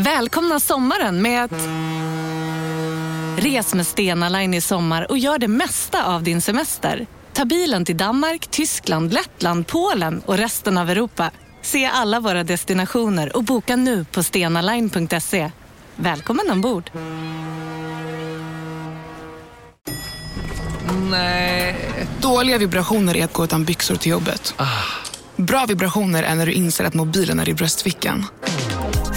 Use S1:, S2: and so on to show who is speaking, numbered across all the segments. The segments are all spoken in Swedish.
S1: Välkomna sommaren med att... Res med Stena Line i sommar och gör det mesta av din semester. Ta bilen till Danmark, Tyskland, Lettland, Polen och resten av Europa. Se alla våra destinationer och boka nu på stenaline.se. Välkommen ombord!
S2: Nej. Dåliga vibrationer är att gå utan byxor till jobbet. Bra vibrationer är när du inser att mobilen är i bröstfickan.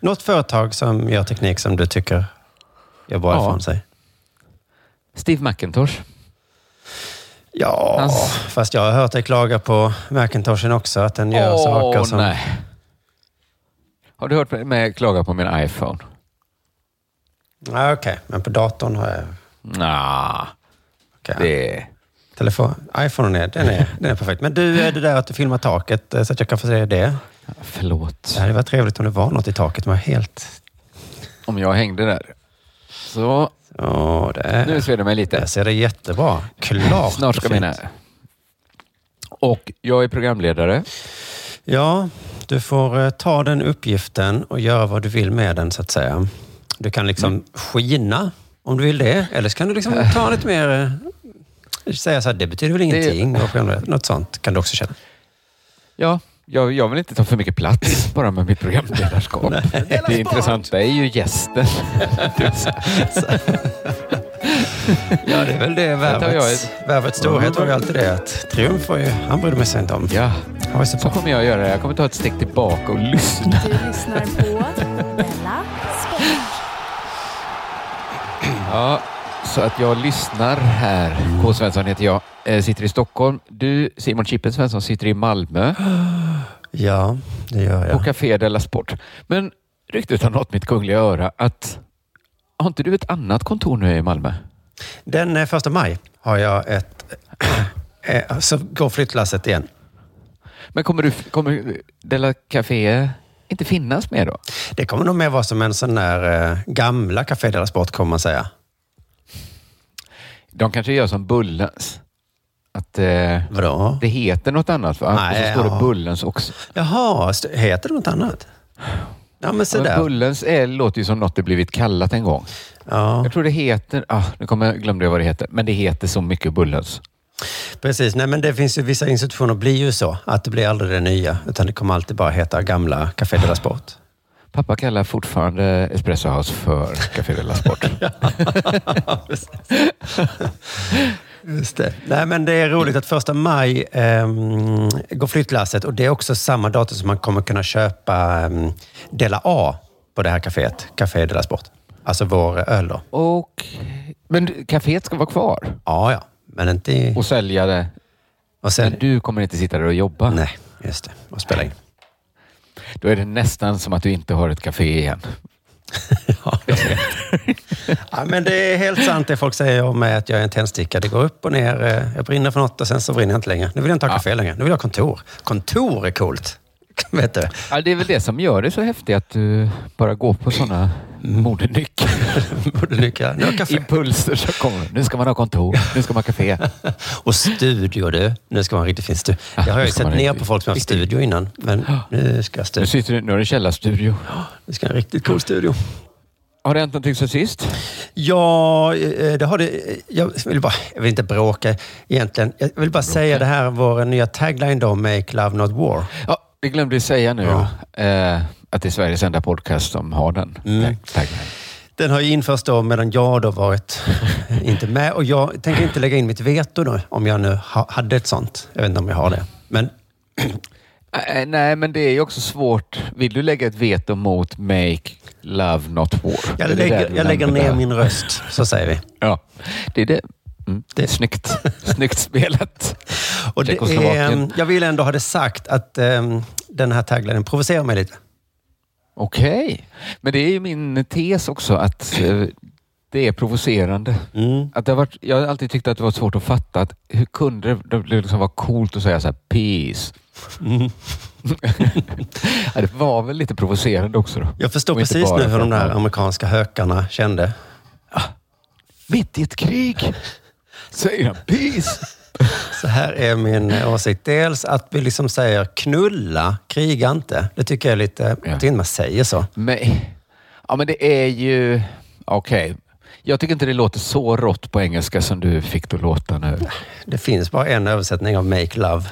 S3: något företag som gör teknik som du tycker gör bra
S4: Ja.
S3: ifrån sig?
S4: Steve McIntosh.
S3: Ja,
S4: Hans-
S3: fast jag har hört dig klaga på Macintoshen också, att den gör saker som...
S4: nej. Har du hört mig klaga på min iPhone?
S3: Ja, Okej, men på datorn har jag...
S4: Nah,
S3: okej.
S4: det...
S3: Telefon, iPhone är, den är, den är perfekt. Men du, är det där att du filmar taket eh, så att jag kan få se det?
S4: Förlåt.
S3: Det hade varit trevligt om det var något i taket. Men helt...
S4: Om jag hängde där. Så,
S3: Åh, det,
S4: nu ser du mig lite.
S3: där ser det jättebra. Klart
S4: Snart ska
S3: och
S4: mina...
S3: fint.
S4: Och jag är programledare.
S3: Ja, du får eh, ta den uppgiften och göra vad du vill med den, så att säga. Du kan liksom
S4: Mm.
S3: skina om du vill det. Eller så kan du liksom ta lite mer... eh, Säga så här, det betyder väl ingenting. Programledare. Något sånt kan du också känna.
S4: Ja, jag, jag vill inte ta för mycket plats bara med mitt programledarskap. det intressanta är ju gästen.
S3: Ja, det är väl det värvets, värvets storhet var ju alltid det att Triumf var ju, han brydde sig inte om.
S4: Ja,
S3: Han så
S4: kommer jag göra. Jag kommer ta ett steg tillbaka och lyssna.
S5: Du lyssnar på Della Sport.
S4: Ja, så att jag lyssnar här. K. Svensson heter jag. Eh, sitter i Stockholm. Du, Simon Chippen Svensson, sitter i Malmö
S3: Ja, det gör
S4: på
S3: jag.
S4: Café Della Sport. Men ryktet har nått mitt kungliga öra att har inte du ett annat kontor nu i Malmö?
S3: Den eh, första maj har jag ett... eh, Så går flyttlasset igen.
S4: Men kommer, du, kommer Della Café inte finnas mer då?
S3: Det kommer nog mer vara som en sån där eh, gamla Café Della Sport, kommer man säga.
S4: De kanske gör som Bullens. Att eh,
S3: Vadå?
S4: det heter något annat va?
S3: Nej,
S4: och så står
S3: ja.
S4: det Bullens också.
S3: Jaha, heter det något annat? Ja, men se
S4: Ja, men. Bullens är, låter ju som något det blivit kallat en gång.
S3: Ja,
S4: Jag tror det heter, ah, nu kommer jag, glömde jag vad det heter, men det heter så mycket Bullens.
S3: precis. Nej, men det finns ju vissa institutioner blir ju så, att det blir aldrig det nya, utan det kommer alltid bara heta gamla Café Della Sport.
S4: Pappa kallar fortfarande Espresso House för Café de la Sport.
S3: Just det. Nej, men det är roligt att första maj ehm, går flyttlasset och det är också samma datum som man kommer kunna köpa um, Dela A på det här kaféet, Café Della Sport. Alltså vår öl då.
S4: Och, men kaféet ska vara kvar
S3: Ja, ja, men inte i...
S4: och sälja det.
S3: Och sen,
S4: Men du kommer inte sitta där och jobba.
S3: Nej, just det. Och spela in.
S4: Då är det nästan som att du inte har ett café igen.
S3: Ja, jag vet. ja, men det är helt sant det folk säger om mig, att jag är en tändsticka. Det går upp och ner. eh, Jag brinner för något och sen så brinner jag inte längre. Nu vill jag inte ha
S4: Ja.
S3: kafé längre. Nu vill jag ha kontor. Kontor är coolt. Vet du?
S4: Ja, det är väl det som gör det så häftigt att du bara går på sådana modenycker.
S3: Har jag kafé.
S4: Impulser som kommer. Nu ska man ha kontor, nu ska man ha café.
S3: Och studio du. Nu ska man ha riktigt fin studio.
S4: Ja,
S3: Jag har ju sett ner på folk som har haft studio innan. Men nu ska jag ha
S4: Nu,
S3: studio.
S4: sitter du, nu har du källarstudio.
S3: Nu ska jag ha en riktigt cool studio.
S4: Har det hänt någonting sen sist?
S3: Ja, eh, det har det. Jag vill, bara, jag vill inte bråka egentligen. Jag vill bara säga det här, vår nya tagline då, Make Love Not War.
S4: Ja, vi glömde säga nu
S3: Ja.
S4: eh, att det är Sveriges enda podcast som har den.
S3: Mm.
S4: tagline.
S3: Den har ju införts då medan jag då varit inte med. Och jag tänker inte lägga in mitt veto då, om jag nu ha, hade ett sånt. Jag vet inte om jag har det. Men
S4: Eh, Nej, men det är ju också svårt. Vill du lägga ett veto mot Make Love Not War?
S3: jag lägger, jag lägger ner min röst, så säger vi.
S4: Ja, det är det. Mm, det är snyggt. snyggt spelat.
S3: Och det är,
S4: Tjeckoslovakien.
S3: jag vill ändå ha det sagt att um, den här taglinen provocerar mig lite.
S4: Okej. Men det är ju min tes också att eh, det är provocerande.
S3: Mm.
S4: Att det har varit, jag har alltid tyckt att det var svårt att fatta att hur kunde det, det liksom vara coolt att säga så här peace?
S3: Mm.
S4: ja, det var väl lite provocerande också då.
S3: Jag förstår precis nu hur de där amerikanska hökarna kände.
S4: Mitt i ett krig säger han peace.
S3: Så här är min åsikt. Dels att vi liksom säger knulla, kriga inte. Det tycker jag är lite... Jag tycker inte man säger så.
S4: Men, ja, men det är ju... Okej. Jag tycker inte det låter så rått på engelska som du fick det låta nu.
S3: Det finns bara en översättning av make love.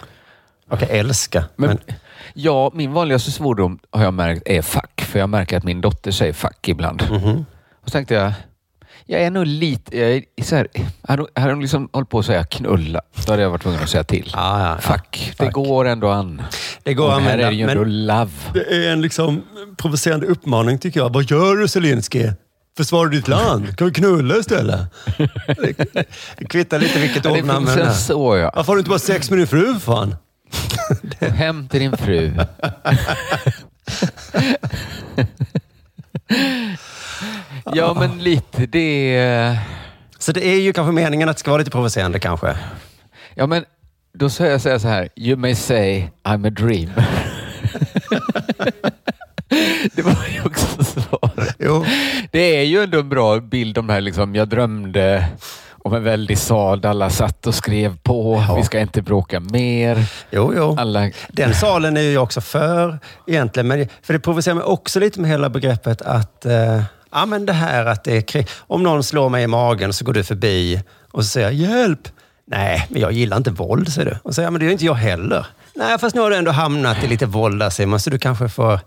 S3: Okej, älska.
S4: Men,
S3: Men,
S4: ja, min vanligaste svordom har jag märkt är fuck. För jag märker att min dotter säger fuck ibland.
S3: Mhm.
S4: Och så tänkte jag, jag är nog lite... Jag är så här, hade hade hon liksom hållit på att säga knulla, då hade jag varit tvungen att säga till.
S3: Ja, ja, ja.
S4: Fuck. Det
S3: Fuck.
S4: går ändå an.
S3: det går att
S4: här är det ju ändå love.
S3: det är en liksom provocerande uppmaning tycker jag. Vad gör du Zelensky? Försvarar ditt land? Kan du knulla istället? Det- kvittar lite vilket ord man använder. Varför har du inte bara sex med din fru för fan?
S4: Hem till din fru. ja, men lite det...
S3: Så det är ju kanske meningen att det ska vara lite provocerande kanske.
S4: Ja, men då säger jag här- så här. You may say I'm a dream. det var ju också svaret.
S3: Jo.
S4: Det är ju ändå en bra bild om det här. Liksom, jag drömde om en väldig sal där alla satt och skrev på. Vi ska inte bråka mer.
S3: Jo, jo.
S4: Alla...
S3: Den salen är ju jag också för egentligen. Men, för det provocerar mig också lite med hela begreppet att eh, ja, men det här att det är krig. Om någon slår mig i magen så går du förbi och så säger hjälp. Nej, men jag gillar inte våld, säger du. Och så säger jag, men det gör inte jag heller. Nej, fast nu har du ändå hamnat i lite våld där Simon, så du kanske får...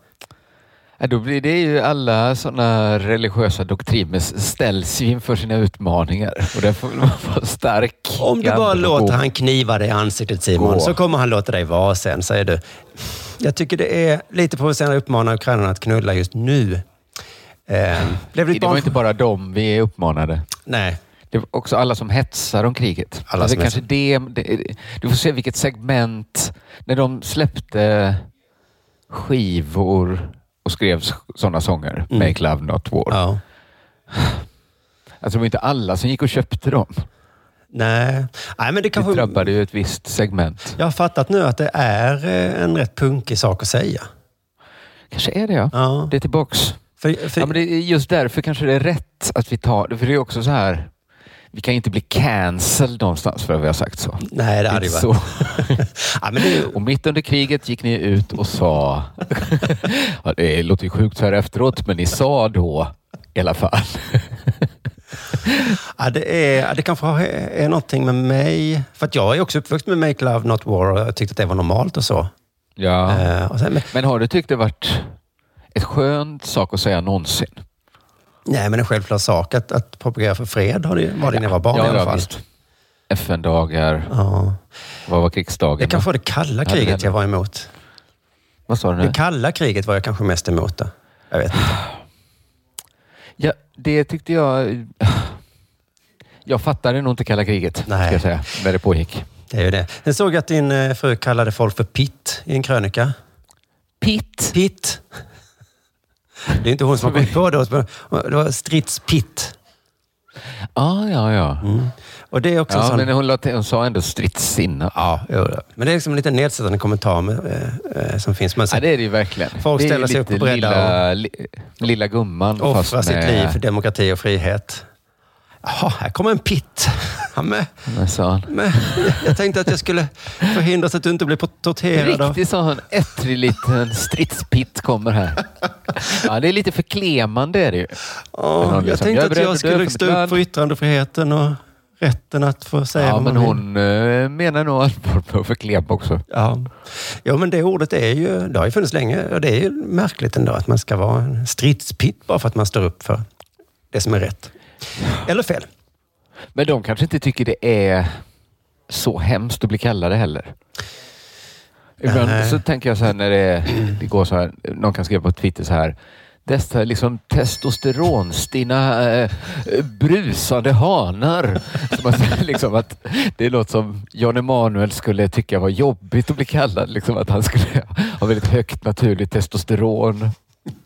S4: Ja, då blir det ju alla sådana religiösa doktriner ställs inför sina utmaningar. Och där får man vara stark.
S3: Om du bara låter
S4: gå.
S3: han kniva dig i ansiktet Simon,
S4: Gå.
S3: så kommer han låta dig vara sen, säger du. Jag tycker det är lite provocerande att uppmana ukrainarna att knulla just nu. Eh, det,
S4: var
S3: barn-
S4: inte bara dem vi är uppmanade.
S3: Nej,
S4: Det var också alla som hetsar om kriget.
S3: Alla
S4: alltså kanske det, det, du får se vilket segment. När de släppte skivor och skrev sådana sånger.
S3: Mm.
S4: Make Love Not War.
S3: ja.
S4: Alltså det var inte alla som gick och köpte dem.
S3: Nej. Nej, men det
S4: Det
S3: kanske...
S4: drabbade ju ett visst segment.
S3: Jag har fattat nu att det är eh, en rätt punkig sak att säga.
S4: Kanske är det ja.
S3: Ja.
S4: Det är tillbaks.
S3: För, för,
S4: Ja, men det är just därför kanske det är rätt att vi tar det. För det är också så här. Vi kan ju inte bli cancelled någonstans för att vi har sagt så.
S3: nej, det hade ju varit...
S4: så.
S3: Ja, men det,
S4: Och mitt under kriget gick ni ut och sa, ja, det låter ju sjukt så här efteråt, men ni sa då i alla fall.
S3: ja, det, är, det kanske är någonting med mig. För att jag är också uppvuxen med Make Love Not War och jag tyckte att det var normalt och så.
S4: Ja.
S3: Eh, och sen, men,
S4: Men har du tyckt det varit ett skönt sak att säga någonsin?
S3: Nej, men en självklar sak att, att propagera för fred har det, var det när jag var barn
S4: ja,
S3: i alla
S4: ja,
S3: fall.
S4: FN-dagar,
S3: Ja.
S4: vad var krigsdagen?
S3: Det kanske var det kalla
S4: Ja, det
S3: kriget jag var emot.
S4: Vad sa du
S3: Det
S4: nu?
S3: kalla kriget var jag kanske mest emot. Det. Jag vet inte.
S4: Ja, det tyckte jag... Jag fattade nog inte kalla kriget,
S3: Nej.
S4: ska jag säga, när det pågick.
S3: Det är ju det. Sen såg jag att din eh, fru kallade folk för pitt i en krönika.
S4: Pitt.
S3: Pitt. Det är inte hon som har kommit på det. Det var stridspitt.
S4: Ah, ja, ja.
S3: Och det är också
S4: Ja,
S3: sån...
S4: men hon, la till- hon sa ändå stridssinne.
S3: Ja, jo, men det är liksom en liten nedsättande kommentar med, eh, eh, som finns. Man
S4: Ja, det är det ju verkligen.
S3: Folk
S4: det
S3: ställer sig upp
S4: lite
S3: och breddar
S4: lilla, li, lilla gumman.
S3: offra
S4: fast
S3: sitt
S4: med-
S3: liv för demokrati och frihet. Jaha, här kommer en pitt. Ja, men, men, jag tänkte att jag skulle förhindra så att du inte blir torterad.
S4: Riktigt sån ettrig liten stridspitt kommer här. Ja, det är lite förklemande är det ju. Men hon
S3: jag
S4: liksom,
S3: tänkte
S4: jag
S3: att jag skulle stå upp för yttrandefriheten och rätten att få säga
S4: Ja,
S3: vad
S4: men
S3: man vill.
S4: hon eh, menar nog allvar på förklema också.
S3: Ja. ja, men det ordet är ju, det har ju funnits länge och det är ju märkligt ändå att man ska vara en stridspitt bara för att man står upp för det som är rätt. Eller fel.
S4: Men de kanske inte tycker det är så hemskt att bli kallade heller. Ibland
S3: Nej.
S4: så tänker jag så här när det, det går så här, någon kan skriva på Twitter så här. Dessa liksom testosteronstinna eh, brusande hanar. Som att, liksom att det låter som Jan Emanuel skulle tycka var jobbigt att bli kallad. Liksom att han skulle ha väldigt högt naturligt testosteron.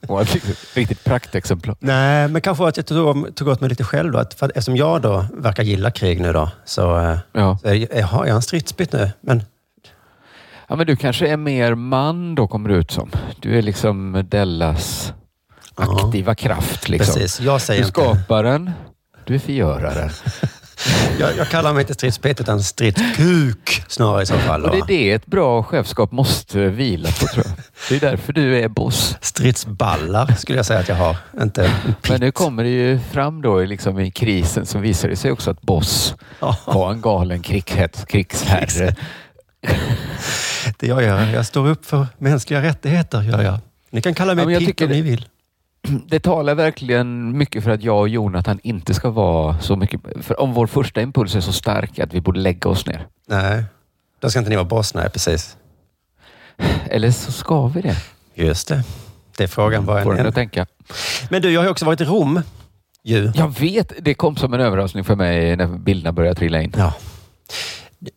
S4: Och ett riktigt- praktexemplar.
S3: Nej, men kanske att jag tog, tog åt mig lite själv då. Att för, att eftersom jag då verkar gilla krig nu då, så, eh,
S4: Ja.
S3: så är, har jag en stridsbytt nu. Men
S4: ja, men du kanske är mer man då kommer du ut som. Du är liksom Dellas
S3: Ja.
S4: aktiva kraft. Liksom.
S3: precis, jag säger
S4: Du
S3: inte...
S4: skapar den, du är förgöraren.
S3: Jag, jag kallar mig inte stridsbytt utan stridskuk snarare i så fall.
S4: Och det är det ett bra chefskap måste vila på tror jag. Det är därför du är boss.
S3: Stridsballar skulle jag säga att jag har. Inte en
S4: Men nu kommer det ju fram då i liksom i krisen så visar det sig också att Boss var en galen krigshet- krigsherre.
S3: Det gör jag. Jag står upp för mänskliga rättigheter. Gör jag. Ni kan kalla mig
S4: Ja, jag tycker
S3: om ni vill.
S4: Det talar verkligen mycket för att jag och Jonathan inte ska vara så mycket... För om vår första impuls är så stark att vi borde lägga oss ner.
S3: Nej, då ska inte ni vara boss. Nej, precis.
S4: Eller så ska vi det.
S3: Just det. Det är frågan. Vad en,
S4: att tänka.
S3: Men du, jag har också varit i Rom. Ju.
S4: Jag vet, det kom som en överraskning för mig när bilderna började trilla in.
S3: Ja.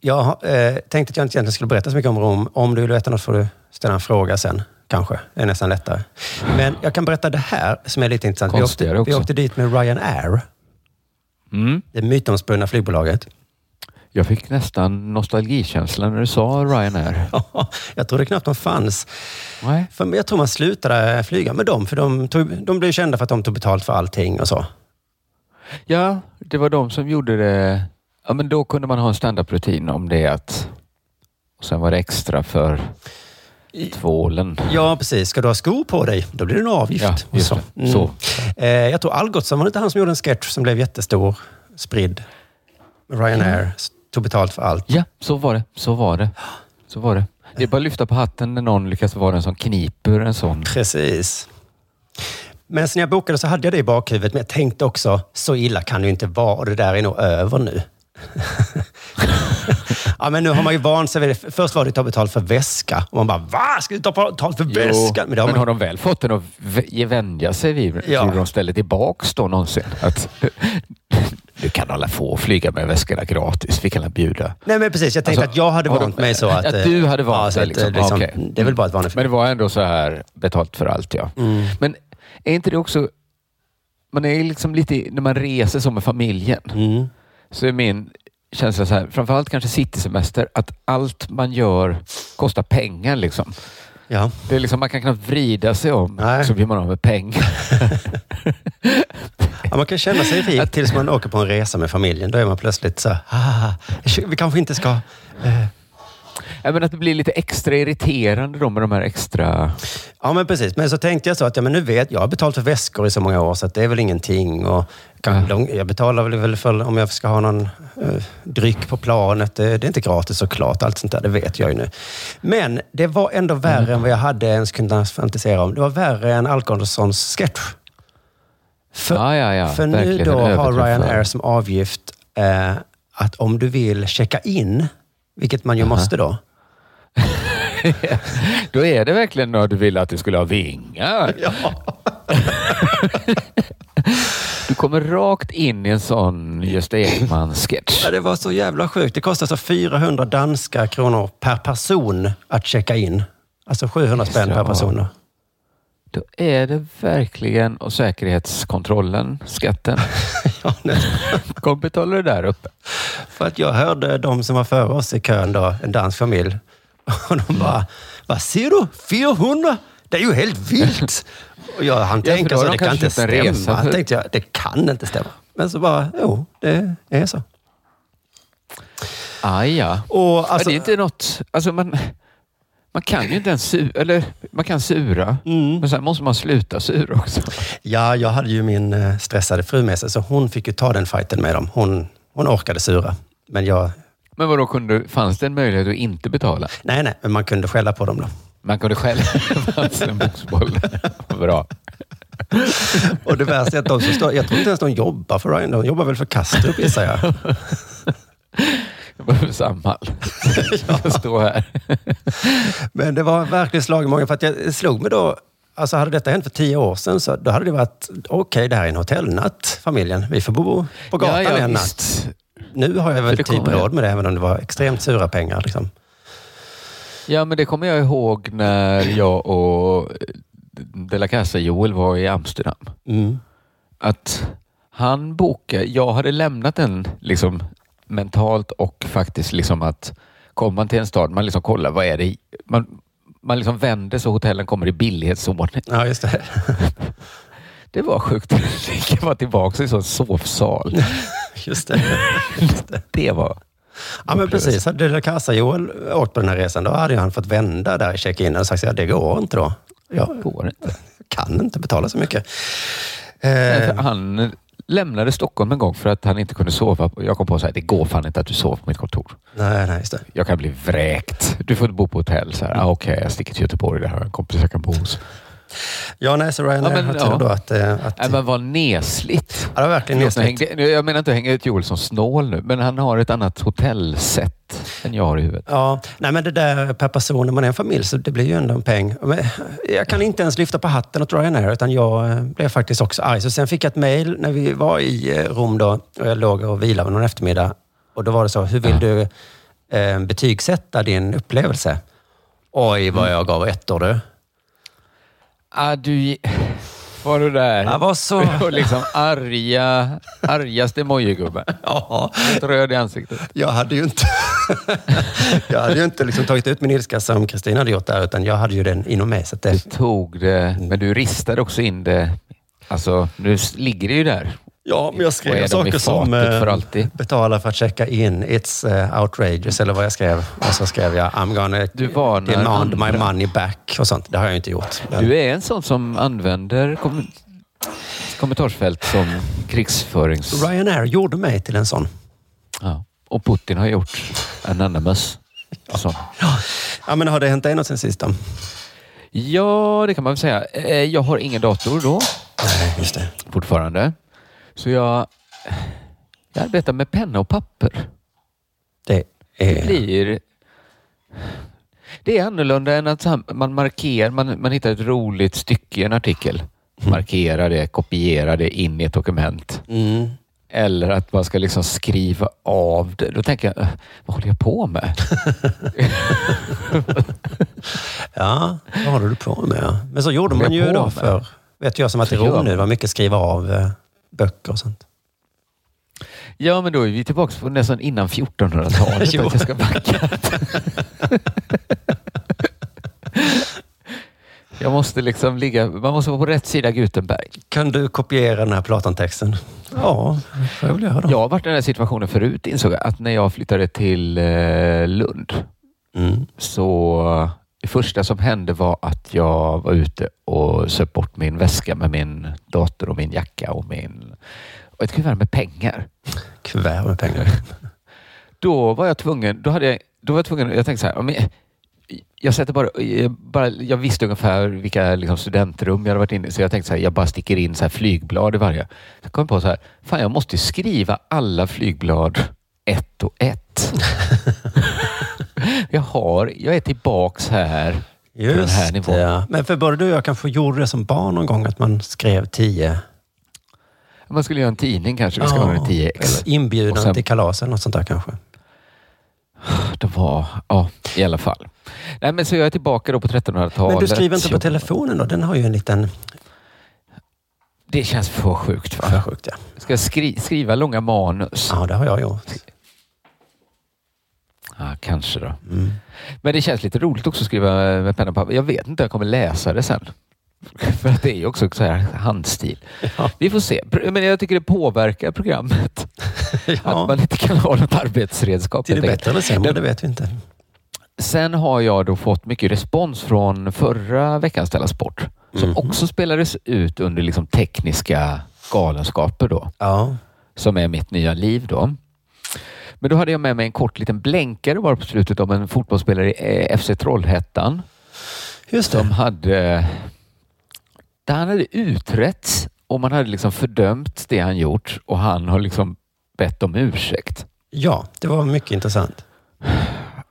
S3: Jag eh, tänkte att jag inte egentligen skulle berätta så mycket om Rom. Om du vill veta något får du ställa en fråga sen. Kanske. Det är nästan lättare. Men jag kan berätta det här som är lite intressant. Vi åkte, vi åkte dit med Ryanair.
S4: Mm.
S3: Det mytomspunna flygbolaget.
S4: Jag fick nästan nostalgikänsla när du sa Ryanair.
S3: jag trodde knappt de fanns.
S4: Nej.
S3: För jag tror man slutade flyga med dem, för de, tog, de blev kända för att de tog betalt för allting och så.
S4: Ja, det var de som gjorde det. Ja, men då kunde man ha en standardrutin om det att... Och sen var det extra för tvålen.
S3: Ja, precis. Ska du ha skor på dig, då blir det en avgift.
S4: Ja,
S3: så.
S4: det. Så.
S3: Eh, jag tror Algotsson, var det inte han som gjorde en sketch som blev jättestor, spridd? Ryanair tog betalt för allt.
S4: Ja, så var det. Så var det. Så var det. Det är bara att lyfta på hatten när någon lyckas vara en som kniper en sån.
S3: Precis. Men sen jag bokade så hade jag det i bakhuvudet, men jag tänkte också, så illa kan det ju inte vara och det där är nog över nu. ja, men nu har man ju vant sig. Först var det att ta betalt för väska och man bara, va? Ska du ta betalt för väskan?
S4: men,
S3: det har
S4: har,
S3: man...
S4: de väl fått den att vänja sig vid
S3: Ja.
S4: hur de ställer tillbaks då någonsin? Att, du kan alla få flyga med väskorna gratis. Vi kan alla bjuda.
S3: Nej, men precis. Jag tänkte
S4: Alltså,
S3: att jag hade
S4: de-
S3: vant mig så att...
S4: att
S3: eh,
S4: du hade vant
S3: ja,
S4: dig,
S3: att, eh,
S4: liksom. Okej.
S3: Det är väl bara ett vanligt...
S4: Men det var ändå så här betalt för allt ja.
S3: Mm.
S4: Men är inte det också... Man är liksom lite, när man reser så med familjen,
S3: Mm.
S4: Så är min känsla så här, framförallt kanske citysemester, att allt man gör kostar pengar. Liksom.
S3: Ja.
S4: Det är liksom, man kan knappt vrida sig om
S3: Nej.
S4: så blir man av med pengar.
S3: ja, man kan känna sig rik tills man åker på en resa med familjen. Då är man plötsligt så här, ah, vi kanske inte ska... Eh.
S4: Jag menar att det blir lite extra irriterande då med de här extra...
S3: Ja, men precis. Men så tänkte jag så att ja, men nu vet jag har betalt för väskor i så många år så det är väl ingenting. Och kan, de, jag betalar väl- för om jag ska ha någon eh, dryck på planet. Det, det är inte gratis såklart. Allt sånt där, det vet jag ju nu. Men det var ändå värre än vad jag hade ens kunnat fantisera om. Det var värre än Algossons sketch. För,
S4: Ja, ja, ja.
S3: för nu då har Ryanair som avgift eh, att om du vill checka in, vilket man ju måste då.
S4: Då är det verkligen när du vill att du skulle ha vingar.
S3: Ja.
S4: Du kommer rakt in i en sån Gösta Ekman-sketch.
S3: Ja, det var så jävla sjukt. Det kostar så 400 danska kronor per person att checka in. Alltså 700 spänn per person. Då.
S4: Är det verkligen, och säkerhetskontrollen, skatten,
S3: Ja,
S4: kom betala det där uppe.
S3: För att jag hörde de som var före oss i kön, då, en dansk familj. Och de bara, vad ser du? 400? Det är ju helt vilt! Och jag
S4: Ja, för
S3: tänka
S4: har
S3: så,
S4: de
S3: det kan inte stämma.
S4: för-
S3: tänkte jag, det kan inte stämma. Men så bara, jo, det är så.
S4: Ah, ja.
S3: Och alltså,
S4: Men det är inte något... Alltså man, man kan ju inte ens su, eller man kan sura,
S3: Mm.
S4: men sen måste man sluta sura också.
S3: Ja, jag hade ju min eh, stressade fru med sig, så hon fick ju ta den fighten med dem. Hon, hon orkade sura. Men jag,
S4: Men vadå, kunde, fanns det en möjlighet att inte betala?
S3: nej, nej, men man kunde skälla på dem då.
S4: Man kunde själv fanns en boxboll. Bra.
S3: Och det värsta är att de som står, jag tror inte ens de jobbar för Ryan, de jobbar väl för Kastrup gissar jag.
S4: Det var Samhall. Står här.
S3: Men det var verkligen slag i magen för att jag slog mig då, alltså hade detta hänt för tio år sedan så då hade det varit, okej det här är en hotellnatt familjen, vi får bo på gatan
S4: ja, ja,
S3: en natt. Nu har jag väl typ råd med det även om det var extremt sura pengar. Liksom.
S4: Ja, men det kommer jag ihåg när jag och De la Casa-Joel var i Amsterdam.
S3: Mm.
S4: Att han bokade, jag hade lämnat den liksom mentalt och faktiskt liksom att kommer man till en stad, man liksom kollar vad är det man, man liksom vänder så hotellen kommer i billighetsordning.
S3: Ja, just det.
S4: Det var sjukt. Jag var tillbaka i en sån sovsal.
S3: Just det.
S4: Det var...
S3: Ja, men precis. Hade De La Casa-Joel åkt på den här resan, då hade han fått vända där i check-in och sagt att det går inte då. Jag
S4: Går inte.
S3: kan inte betala så mycket. Eh,
S4: Han lämnade Stockholm en gång för att han inte kunde sova. Jag kom på att det går fan inte att du sover på mitt kontor.
S3: nej, nej, just det.
S4: Jag kan bli vräkt. Du får bo på hotell. Så här, ah, Okej, jag sticker till Göteborg. Där har jag en kompis jag kan bo hos.
S3: Ja, nej, så Ryanair
S4: Ja, men, ja.
S3: då att... eh, att
S4: Nej, men vad nesligt.
S3: ja, det var verkligen
S4: hängde, jag menar inte att hänga ut Joel som snål nu, men han har ett annat hotellsätt än jag har i huvudet.
S3: Ja, nej men det där per person, när man är en familj, så det blir ju ändå en peng. Jag kan inte ens lyfta på hatten åt Ryanair, utan jag eh, blev faktiskt också arg. Så sen fick jag ett mejl när vi var i eh, Rom då, och jag låg och vilade någon eftermiddag. Och då var det så, hur vill du eh, betygsätta din upplevelse? Oj, vad jag gav ettor du.
S4: Ah, du... Var du där?
S3: Jag var så...
S4: Och liksom arga, argaste mojigubben.
S3: Ja,
S4: Helt röd i ansiktet.
S3: jag hade ju inte, jag hade ju inte liksom tagit ut min ilska som Kristina hade gjort där, utan jag hade ju den inom mig. Så att
S4: Du
S3: det,
S4: tog det, men du ristade också in det. Alltså, nu ligger det ju där.
S3: Ja, men jag skrev saker som eh,
S4: för
S3: betala för att checka in. It's uh, outrageous, eller vad jag skrev. Och så skrev jag I'm gonna
S4: Du
S3: demand my
S4: andra.
S3: money back och sånt. Det har jag inte gjort.
S4: Du är en sån som använder kom kommentarsfält som krigsförings...
S3: Ryanair gjorde mig till en sån.
S4: Ja. Och Putin har gjort Anonymous. Så.
S3: Ja, men har det hänt dig något sen sist då?
S4: Ja, det kan man väl säga. Eh, Jag har ingen dator då,
S3: Nej, just det.
S4: fortfarande. Så jag, jag arbetar med penna och papper.
S3: Det
S4: Det
S3: är...
S4: blir... Det är annorlunda än att man markerar, man, man hittar ett roligt stycke i en artikel. Markerar det, kopierar det in i ett dokument.
S3: Mm.
S4: Eller att man ska liksom skriva av det. Då tänker jag, "Eh, vad håller jag på med?
S3: Ja, vad håller du på med? Men så gjorde man ju då för, vet jag som att det nu, det var mycket skriva av eh, böcker och sånt.
S4: Ja, men då är vi tillbaka på nästan innan 1400-talet.
S3: Jo.
S4: att jag ska backa. jag måste liksom ligga, man måste vara på rätt sida Gutenberg.
S3: Kan du kopiera den här Platon-texten? Ja, jag väl göra.
S4: Jag har varit i den här situationen förut insåg jag, att när jag flyttade till eh, Lund
S3: Mm.
S4: så det första som hände var att jag var ute och söp bort min väska med min dator och min jacka och, min, och ett kuvert med pengar.
S3: Kuvert med pengar.
S4: Då var jag tvungen, då hade jag, då var jag tvungen, jag tänkte så här, men jag sätter bara, jag, bara, jag visste ungefär vilka liksom, studentrum jag hade varit inne i, så jag tänkte så här, jag bara sticker in så här flygblad i varje. Så kom jag på så här, fan jag måste skriva alla flygblad ett och ett. jag har, jag är tillbaks här på den här
S3: Just
S4: nivån.
S3: ja. Men för både du och jag kanske gjorde det som barn någon gång, att man skrev tio.
S4: Man skulle göra en tidning kanske, vi ska ha en 10x.
S3: Eller inbjudan
S4: sen-
S3: till kalas eller något sånt där kanske.
S4: Det var, ja i alla fall. Nej, men så jag är tillbaka då på 1300-talet.
S3: Men du skriver inte på telefonen då? Den har ju en liten...
S4: Det känns för sjukt va?
S3: För sjukt ja.
S4: Ska jag skri skriva långa manus?
S3: Ja, det har jag gjort.
S4: Ja, kanske då.
S3: Mm.
S4: Men det känns lite roligt också att skriva med penna och papper. Jag vet inte, jag kommer läsa det sen. För att det är ju också så här handstil.
S3: Ja.
S4: Vi får se. Men jag tycker det påverkar programmet. Att
S3: Ja.
S4: man inte kan ha något arbetsredskap.
S3: Det
S4: helt enkelt.
S3: bättre eller sämre,
S4: Det-
S3: det vet vi inte.
S4: Sen har jag då fått mycket respons från förra veckans Della Sport. Som
S3: Mhm.
S4: också spelades ut under liksom tekniska galenskaper då.
S3: Ja.
S4: som är mitt nya liv då. Men då hade jag med mig en kort liten blänkare bara på slutet om en fotbollsspelare i eh, FC Trollhättan
S3: Just
S4: som
S3: det.
S4: hade där han hade utretts och man hade liksom fördömt det han gjort och han har liksom bett om ursäkt.
S3: Ja, det var mycket intressant.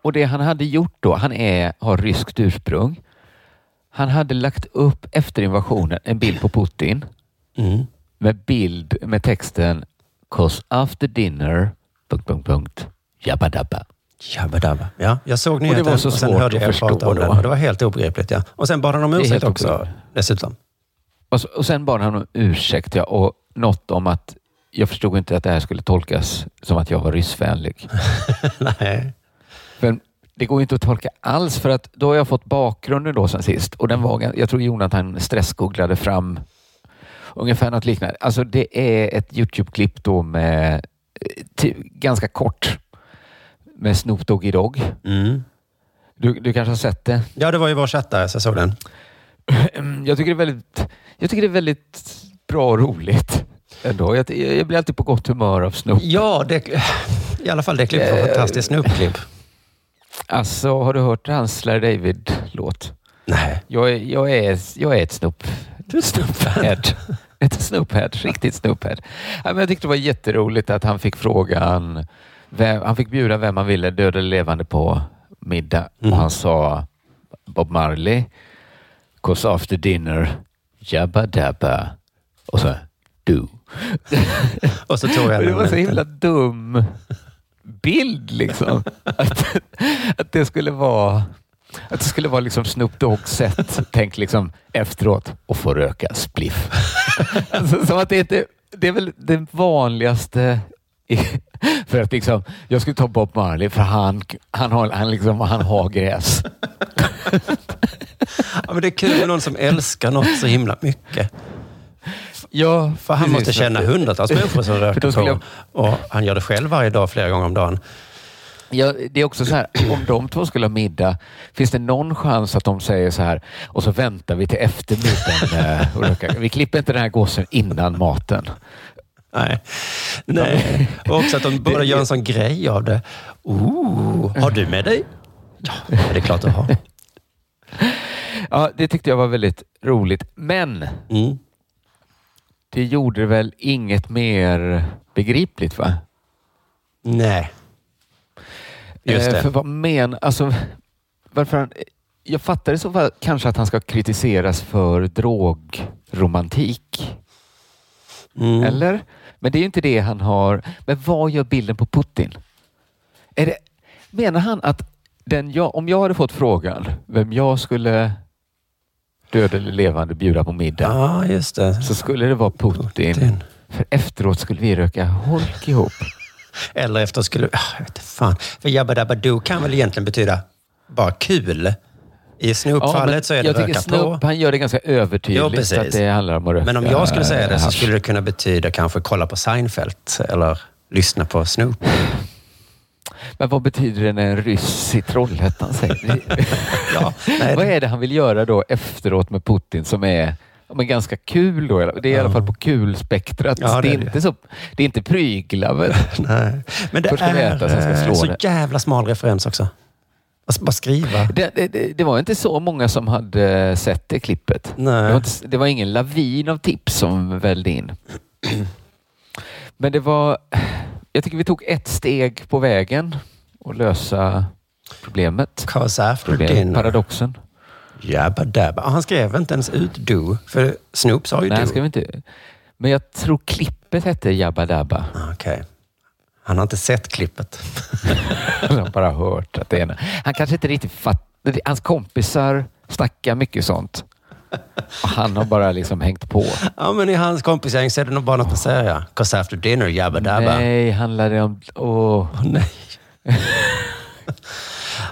S4: Och det han hade gjort då, han är, har ryskt ursprung. Han hade lagt upp efter invasionen en bild på Putin
S3: Mm.
S4: med bild med texten “Cause after dinner... Punkt, punkt, punkt. Jabba dabba”.
S3: Jabba dabba. Ja, jag såg
S4: det
S3: nyheten
S4: var så
S3: och sen
S4: svårt
S3: hörde jag er prata om den. Och det var helt obegripligt. Ja. Och sen bad han om
S4: Det
S3: ursäkt också.
S4: obegripligt.
S3: dessutom.
S4: Och, så, och sen bad han om ursäkt ja, och något om att jag förstod inte att det här skulle tolkas som att jag var ryssvänlig.
S3: Nej.
S4: Men det går inte att tolka alls för att då har jag fått bakgrunden då sen sist och den var, jag tror Jonathan stressgooglade fram ungefär något liknande. Alltså det är ett Youtube-klipp då med ganska kort med Snoop Doggy Dogg.
S3: Mm.
S4: Du, du kanske har sett det?
S3: Ja, det var ju vår chatt där, så jag såg den.
S4: Jag tycker det är väldigt, jag tycker det är väldigt bra och roligt. Ändå. Jag, jag blir alltid på gott humör av Snoop.
S3: Ja, det, i alla fall det klippet var
S4: Eh,
S3: fantastiskt Snoop-klipp.
S4: Alltså, har du hört hans Larry David-låt?
S3: Nej.
S4: Jag jag är, jag är ett Snoop.
S3: Du är Snoop-fan.
S4: Ett Snoophead, riktigt Snoophead. Ja, men jag tyckte det var jätteroligt att han fick frågan, vem, han fick bjuda vem han ville, död eller levande, på middag.
S3: Mm.
S4: Och han sa Bob Marley, cause after dinner, jabba dabba. Och så du.
S3: Och så tog jag
S4: det var så himla dum bild liksom. Att, att det skulle vara att det skulle vara liksom Snoop Dogg's sätt, tänk liksom efteråt, och få röka spliff. alltså, som att det, inte, det är väl det vanligaste för att liksom, jag skulle ta Bob Marley för han, han, har, han, liksom, han har gräs.
S3: Ja, men det är kul med någon som älskar något så himla mycket.
S4: Ja,
S3: För han måste känna hundratals människor som röker på.
S4: jag-
S3: Och han gör det själv varje dag, flera gånger om dagen.
S4: Ja, det är också så här, om de två skulle ha middag, finns det någon chans att de säger så här, och så väntar vi till efter middagen eh. Vi klipper inte den här gåsen innan maten.
S3: Nej. Nej. Och också att de båda gör en sån grej av det. Ooh, har du med dig? Ja, det är klart du har.
S4: Ja, det tyckte jag var väldigt roligt. Men
S3: Mm.
S4: det gjorde väl inget mer begripligt va?
S3: Nej. Just
S4: Eh,
S3: det.
S4: För vad men, alltså, varför han, jag fattar i så fall kanske att han ska kritiseras för drogromantik.
S3: Mm.
S4: Eller? Men det är ju inte det han har. Men vad gör bilden på Putin? Är det, menar han att den jag, om jag hade fått frågan vem jag skulle död eller levande bjuda på middag
S3: Ja, just det.
S4: så skulle det vara Putin.
S3: Putin.
S4: För efteråt skulle vi röka holk ihop.
S3: Eller efter skulle... Ah, Jag vet fan. För Jabba Dabba Doo kan väl egentligen betyda bara kul. I Snoop-fallet så är det
S4: jag
S3: röka
S4: Snoop,
S3: på.
S4: han gör det ganska övertydligt
S3: Jo,
S4: att det handlar om att röka
S3: Men om jag skulle säga det så
S4: hasch.
S3: skulle det kunna betyda kanske kolla på Seinfeld eller lyssna på Snoop.
S4: Men vad betyder det när en ryss i Trollhättan säger?
S3: Ja, nej,
S4: Vad är det han vill göra då efteråt med Putin som är ja, men ganska kul då? Det är i alla fall på kulspektrat.
S3: Ja, det
S4: det, är
S3: det.
S4: inte så, det är inte prygla väl?
S3: nej. Men det
S4: Först ska
S3: är
S4: äta, sen ska slå
S3: eh, så
S4: det.
S3: jävla smal referens också. Bara skriva.
S4: Det, det, det, det var inte så många som hade sett det klippet.
S3: Nej.
S4: Det var, inte, det var ingen lavin av tips som vällde in. Men det var... Jag tycker vi tog ett steg på vägen och lösa problemet.
S3: Cause after
S4: Problem,
S3: dinner.
S4: paradoxen.
S3: Jabba Dabba. Han skrev inte ens ut Do, för Snoop sa ju
S4: Nej,
S3: Do.
S4: ska vi inte... Men jag tror klippet hette Jabba Dabba.
S3: Ah, Okej. Han har inte sett klippet.
S4: Jag har bara hört att det är. Han kanske inte riktigt fattar. Hans kompisar snackar mycket sånt. Och han har bara liksom hängt på.
S3: Ja, men i hans kompisgäng så är det nog bara något att säga. Cause after dinner, Jabba Dabba.
S4: Nej, handlar det om... Åh.
S3: Åh, nej.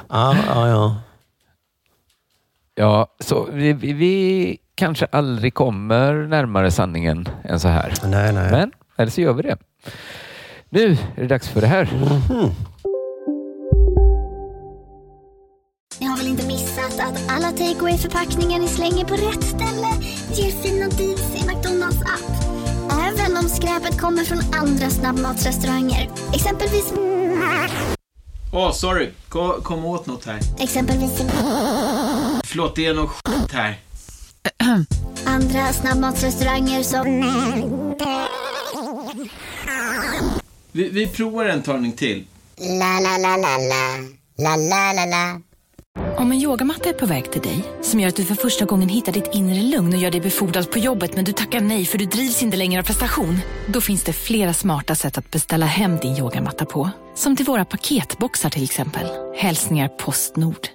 S3: ja, ja, ja.
S4: Ja, så vi, vi, vi kanske aldrig kommer närmare sanningen än så här.
S3: Nej, nej.
S4: Men, eller så gör vi det. Nu är det dags för det här.
S6: Ni har väl inte missat att alla takeaway förpackningar ni slänger på rätt ställe ger fina deals i McDonalds app. Även om skräpet kommer från andra snabbmatsrestauranger. Exempelvis...
S7: Åh, sorry. Kom, kom åt något här.
S6: Exempelvis...
S7: Förlåt, det är något skit här.
S6: Andra snabbmatsrestauranger som...
S7: Vi, vi provar en talning till.
S6: La, la, la, la, la. La, la, la, la.
S8: Om en yogamatta är på väg till dig, som gör att du för första gången hittar ditt inre lugn och gör dig befordrad på jobbet men du tackar nej för du drivs inte längre av prestation. Då finns det flera smarta sätt att beställa hem din yogamatta på. Som till våra paketboxar till exempel. Hälsningar Postnord.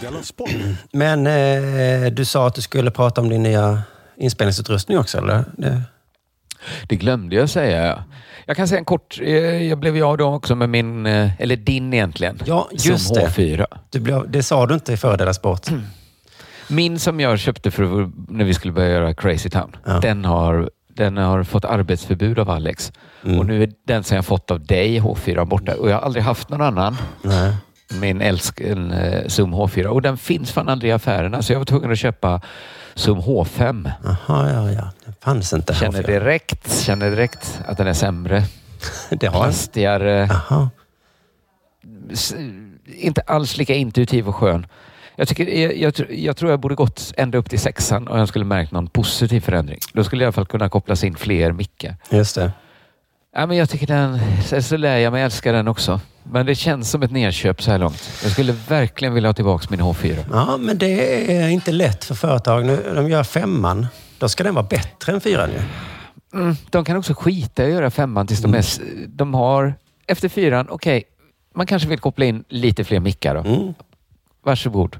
S9: Della Sport.
S3: Men eh, du sa att du skulle prata om din nya inspelningsutrustning också, eller? Det...
S4: Det glömde jag säga. Jag kan säga en kort... eh, Jag blev ju av då också med min, eh, eller din egentligen,
S3: Ja, just
S4: som
S3: det.
S4: H4.
S3: Du blev, det sa du inte i förra Della Sport.
S4: Min som jag köpte för när vi skulle börja göra Crazy Town, den, har, den har fått arbetsförbud av Alex.
S3: Mm.
S4: Och nu är den som jag fått av dig, H4, borta. Och jag har aldrig haft någon annan.
S3: Nej.
S4: Min älskan eh, Zoom H4. Och den finns fan aldrig i affärerna, så jag var tvungen att köpa Zoom H5.
S3: Jaha, ja, ja. Det fanns inte.
S4: Känner
S3: H4.
S4: direkt, känner direkt att den är sämre.
S3: Det har
S4: Plastigare.
S3: Jaha.
S4: S- Inte alls lika intuitiv och skön. Jag, tycker, jag, jag, jag tror jag borde gått ända upp till sexan och jag skulle märkt någon positiv förändring. Då skulle jag i alla fall kunna kopplas in fler mickar.
S3: Just det.
S4: Ja, men jag tycker den, så lär jag mig älska den också. Men det känns som ett nedköp så här långt. Jag skulle verkligen vilja ha tillbaka min H4.
S3: Ja, men det är inte lätt för företag. Nu, de gör femman. Då ska den vara bättre än fyran ju.
S4: Mm, de kan också skita i att göra femman tills de, är, s- de har... Efter fyran, okej, man kanske vill koppla in lite fler mickar då.
S3: Mm.
S4: Varsågod.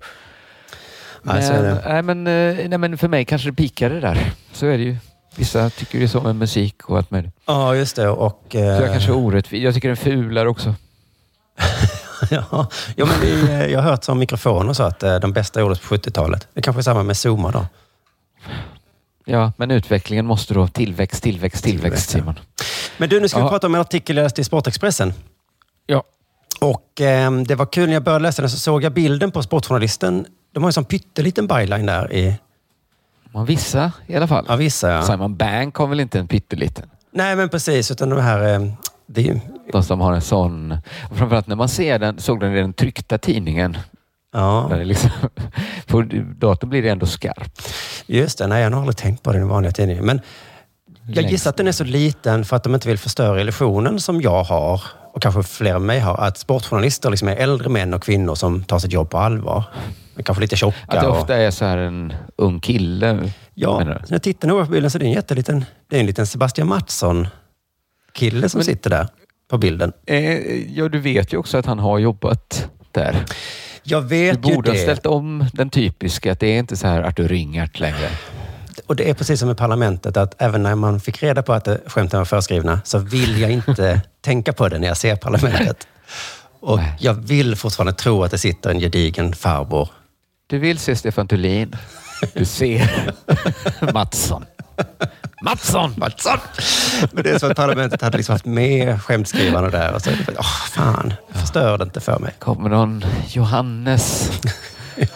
S3: Är
S4: Men,
S3: det.
S4: nej, men, eh, nej, men för mig kanske det pikade där. Så är det ju. Vissa tycker det är så med musik och allt möjligt.
S3: Ja, just det. Och,
S4: Så jag
S3: eh,
S4: kanske är orättvis. Jag tycker den fulare också.
S3: ja, ja, men vi, eh, jag har hört som mikrofoner så att eh, de bästa gjordes på 70-talet. Det kanske är samma med Zoomar då.
S4: Ja, men utvecklingen måste då tillväxt, tillväxt, tillväxt, Simon.
S3: Men du, nu ska vi
S4: Ja.
S3: prata om en artikel jag läste i Sportexpressen.
S4: Ja.
S3: Och eh, det var kul när jag började läsa den så såg jag bilden på Sportjournalisten. De har en sån pytteliten byline där i...
S4: Man vissa i alla fall.
S3: Ja, vissa ja.
S4: Simon Bank har väl inte en pytteliten?
S3: Nej, men precis. Utan de här... Eh, det är ju...
S4: De som har en sån. Framförallt när man ser den, såg den i den tryckta tidningen.
S3: Ja,
S4: Där det liksom, på datorn blir det ändå skarpt.
S3: just det. Nej, jag har aldrig tänkt på det i den vanliga tidningen. Men jag gissar att den är så liten för att de inte vill förstöra illusionen som jag har och kanske fler med mig har. Att sportjournalister liksom är äldre män och kvinnor som tar sitt jobb på allvar. Men kanske lite tjocka.
S4: Att det
S3: och-
S4: ofta är så här en ung kille.
S3: Ja, när jag tittar noga på bilden så är det en jätteliten, det är en liten Sebastian Mattsson-kille som
S4: Men-
S3: sitter där på bilden.
S4: du? Eh, ja, du vet ju också att han har jobbat där.
S3: Jag
S4: Du
S3: vet ju
S4: borde ha
S3: det.
S4: ställt om den typiska, att det är inte så här Artur Ringart längre.
S3: Och det är precis som i parlamentet, att även när man fick reda på att det- skämten var förskrivna, så vill jag inte tänka på det när jag ser parlamentet. Och
S4: Nej.
S3: jag vill fortfarande tro att det sitter en gedigen farbror.
S4: Du vill se Stefan Thulin. Du ser Mattsson. Mattsson!
S3: Mattsson! Men det är så att parlamentet hade liksom haft med skämtskrivarna där. Och så, åh fan, förstör det inte för mig.
S4: Kommer någon Johannes?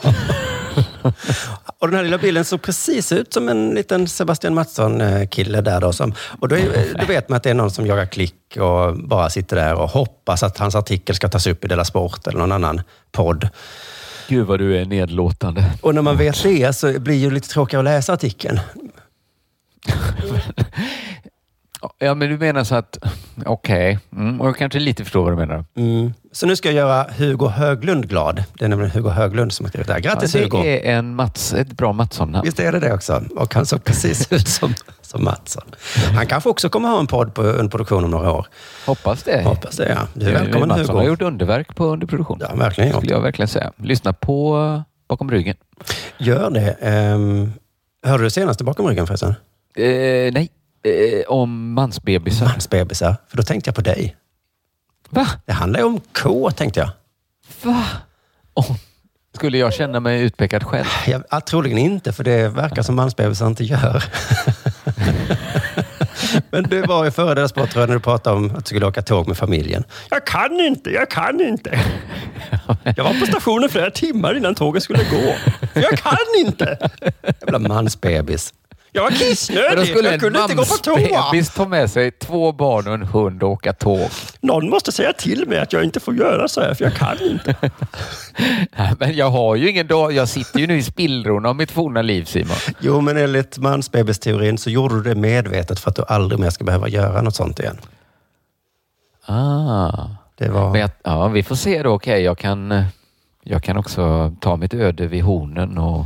S3: Och den här lilla bilden såg precis ut som en liten Sebastian Mattsson-kille där. Då, som, och då, är, då vet man att det är någon som jagar klick och bara sitter där och hoppas att hans artikel ska tas upp i Della Sport eller någon annan podd.
S4: Gud vad du är nedlåtande.
S3: Och när man vet det så blir det lite tråkigare att läsa artikeln.
S4: Ja, men du menar så att, okej, mm, och jag kanske lite förstår vad du menar.
S3: Mm. Så nu ska jag göra Hugo Höglund glad. Det är nämligen Hugo Höglund som har skrivit det här. Grattis
S4: ja,
S3: Hugo!
S4: det är en Mats, ett bra Mattsson-namn.
S3: Visst är det det också? Och han såg precis ut som, som Mattsson. Han kanske också kommer ha en podd på underproduktion om några år.
S4: Hoppas det.
S3: Hoppas det, ja. Du är välkommen
S4: Mattsson
S3: Hugo.
S4: har gjort underverk på underproduktion.
S3: Ja, verkligen gjort.
S4: skulle jag verkligen säga. Lyssna på eh, Bakom ryggen.
S3: Gör det. Um, hörde du senaste bakom ryggen förresten?
S4: Eh, nej, eh, om mansbebisar.
S3: Mansbebisar. För då tänkte jag på dig.
S4: Va?
S3: Det handlar ju om K, tänkte jag.
S4: Va? Oh. Skulle jag känna mig utpekad själv?
S3: jag ja, troligen inte, för det verkar som mansbebisar inte gör. Men det var ju före deras sport, när du pratade om att du skulle åka tåg med familjen. Jag kan inte, jag kan inte. Jag var på stationen flera timmar innan tåget skulle gå. Jag kan inte! Jävla mansbebis. Jag var kissnödig.
S4: skulle
S3: Jag
S4: en
S3: kunde inte gå på toa.
S4: ta med sig två barn och en hund och åka tåg.
S3: Någon måste säga till mig att jag inte får göra så här, för jag kan inte.
S4: Nej, Men jag har ju ingen dag. Jag sitter ju nu i spillrorna av mitt forna liv Simon.
S3: Jo, men enligt mansbebisteorin så gjorde du det medvetet för att du aldrig mer ska behöva göra något sånt igen.
S4: Ah.
S3: Det var...
S4: Men jag, ja, vi får se då. Okej, jag, kan, jag kan också ta mitt öde vid hornen och,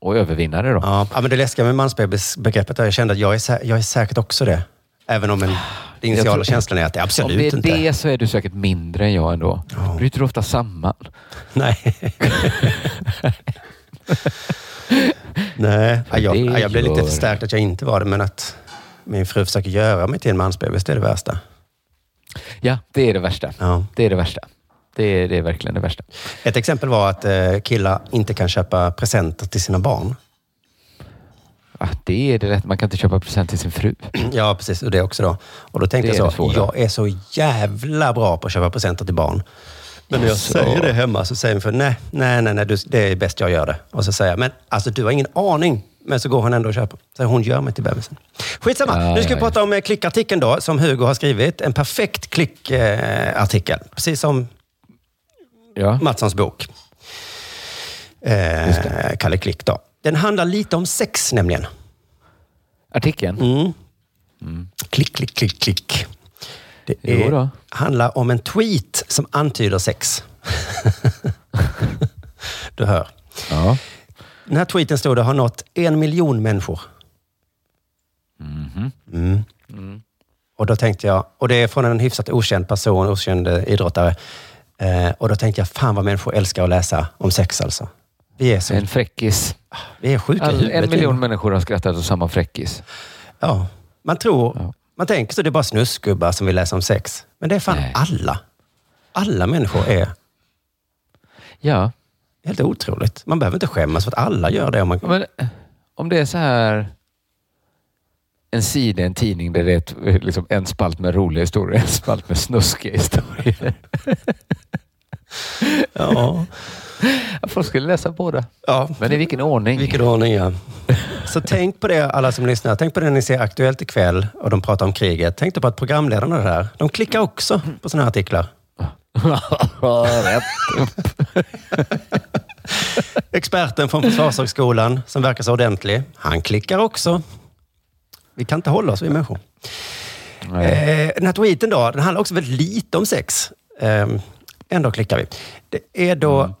S4: och övervinna det då.
S3: Ja, men det läskiga med mansbebisbegreppet är jag kände att jag är, sä- jag är säkert också det. Även om en, den initiala
S4: Jag tror-
S3: känslan är att det absolut
S4: Om det är
S3: inte
S4: det så är du säkert mindre än jag ändå. Bryter du ofta samman?
S3: Nej. Nej, ja, jag,
S4: det
S3: ja, jag blev lite förstärkt att jag inte var det, men att min fru försöker göra mig till en mansbebis, det är det värsta.
S4: Ja, det är det värsta.
S3: Ja.
S4: Det är det värsta. Det är, det är verkligen det värsta.
S3: Ett exempel var att eh, killar inte kan köpa presenter till sina barn.
S4: Ah, det är det rätt. Man kan inte köpa present till sin fru.
S3: Ja, precis. Och det också då. Och då tänkte jag så, jag är så jävla bra på att köpa presenter till barn. Men när jag
S4: Jaså.
S3: säger det hemma så säger min fru, nej, nej, nej, nej det är bäst jag gör det. Och så säger jag, men alltså du har ingen aning. Men så går hon ändå och köper. Så hon gör mig till bebisen. Skitsamma,
S4: Ja,
S3: nu ska vi prata om eh, klickartikeln då, som Hugo har skrivit. En perfekt klickartikel. Precis som
S4: Ja.
S3: Mattssons bok. Eh, Kalle Klick då. Den handlar lite om sex nämligen.
S4: Artikeln?
S3: Mm. Klick, klick, klick, klick. Det är,
S4: då.
S3: handlar om en tweet som antyder sex. du hör.
S4: Ja.
S3: Den här tweeten stod det har nått en miljon människor.
S4: Mhm.
S3: Mm. Och då tänkte jag, och det är från en hyfsat okänd person, okänd eh, idrottare. Eh, och då tänkte jag, fan vad människor älskar att läsa om sex alltså. Vi är, så,
S4: En fräckis.
S3: vi är sjuka i
S4: All,
S3: huvudet.
S4: en miljon människor har skrattat åt samma fräckis.
S3: Ja, man tror,
S4: Ja.
S3: man tänker så det är bara snusgubbar som vill läsa om sex. Men det är fan
S4: Nej.
S3: alla. Alla människor är
S4: Ja,
S3: helt otroligt. Man behöver inte skämmas för att alla gör det. Om man...
S4: men om det är så här en sida i en tidning där det är ett, liksom en spalt med roliga historier, en spalt med snuskiga historier.
S3: Ja.
S4: Folk skulle läsa båda.
S3: ja.
S4: Men i vilken ordning?
S3: Vilken ordning, ja. Så tänk på det, alla som lyssnar. Tänk på det när ni ser Aktuellt ikväll och de pratar om kriget. Tänk på att programledarna där, de klickar också på sådana här artiklar.
S4: Rätt.
S3: Experten från Försvarshögskolan, som verkar så ordentlig, han klickar också. Vi kan inte hålla oss, vi människor. Eh, den här tweeten då, den handlar också väldigt lite om sex. Eh, ändå klickar vi. Det är då,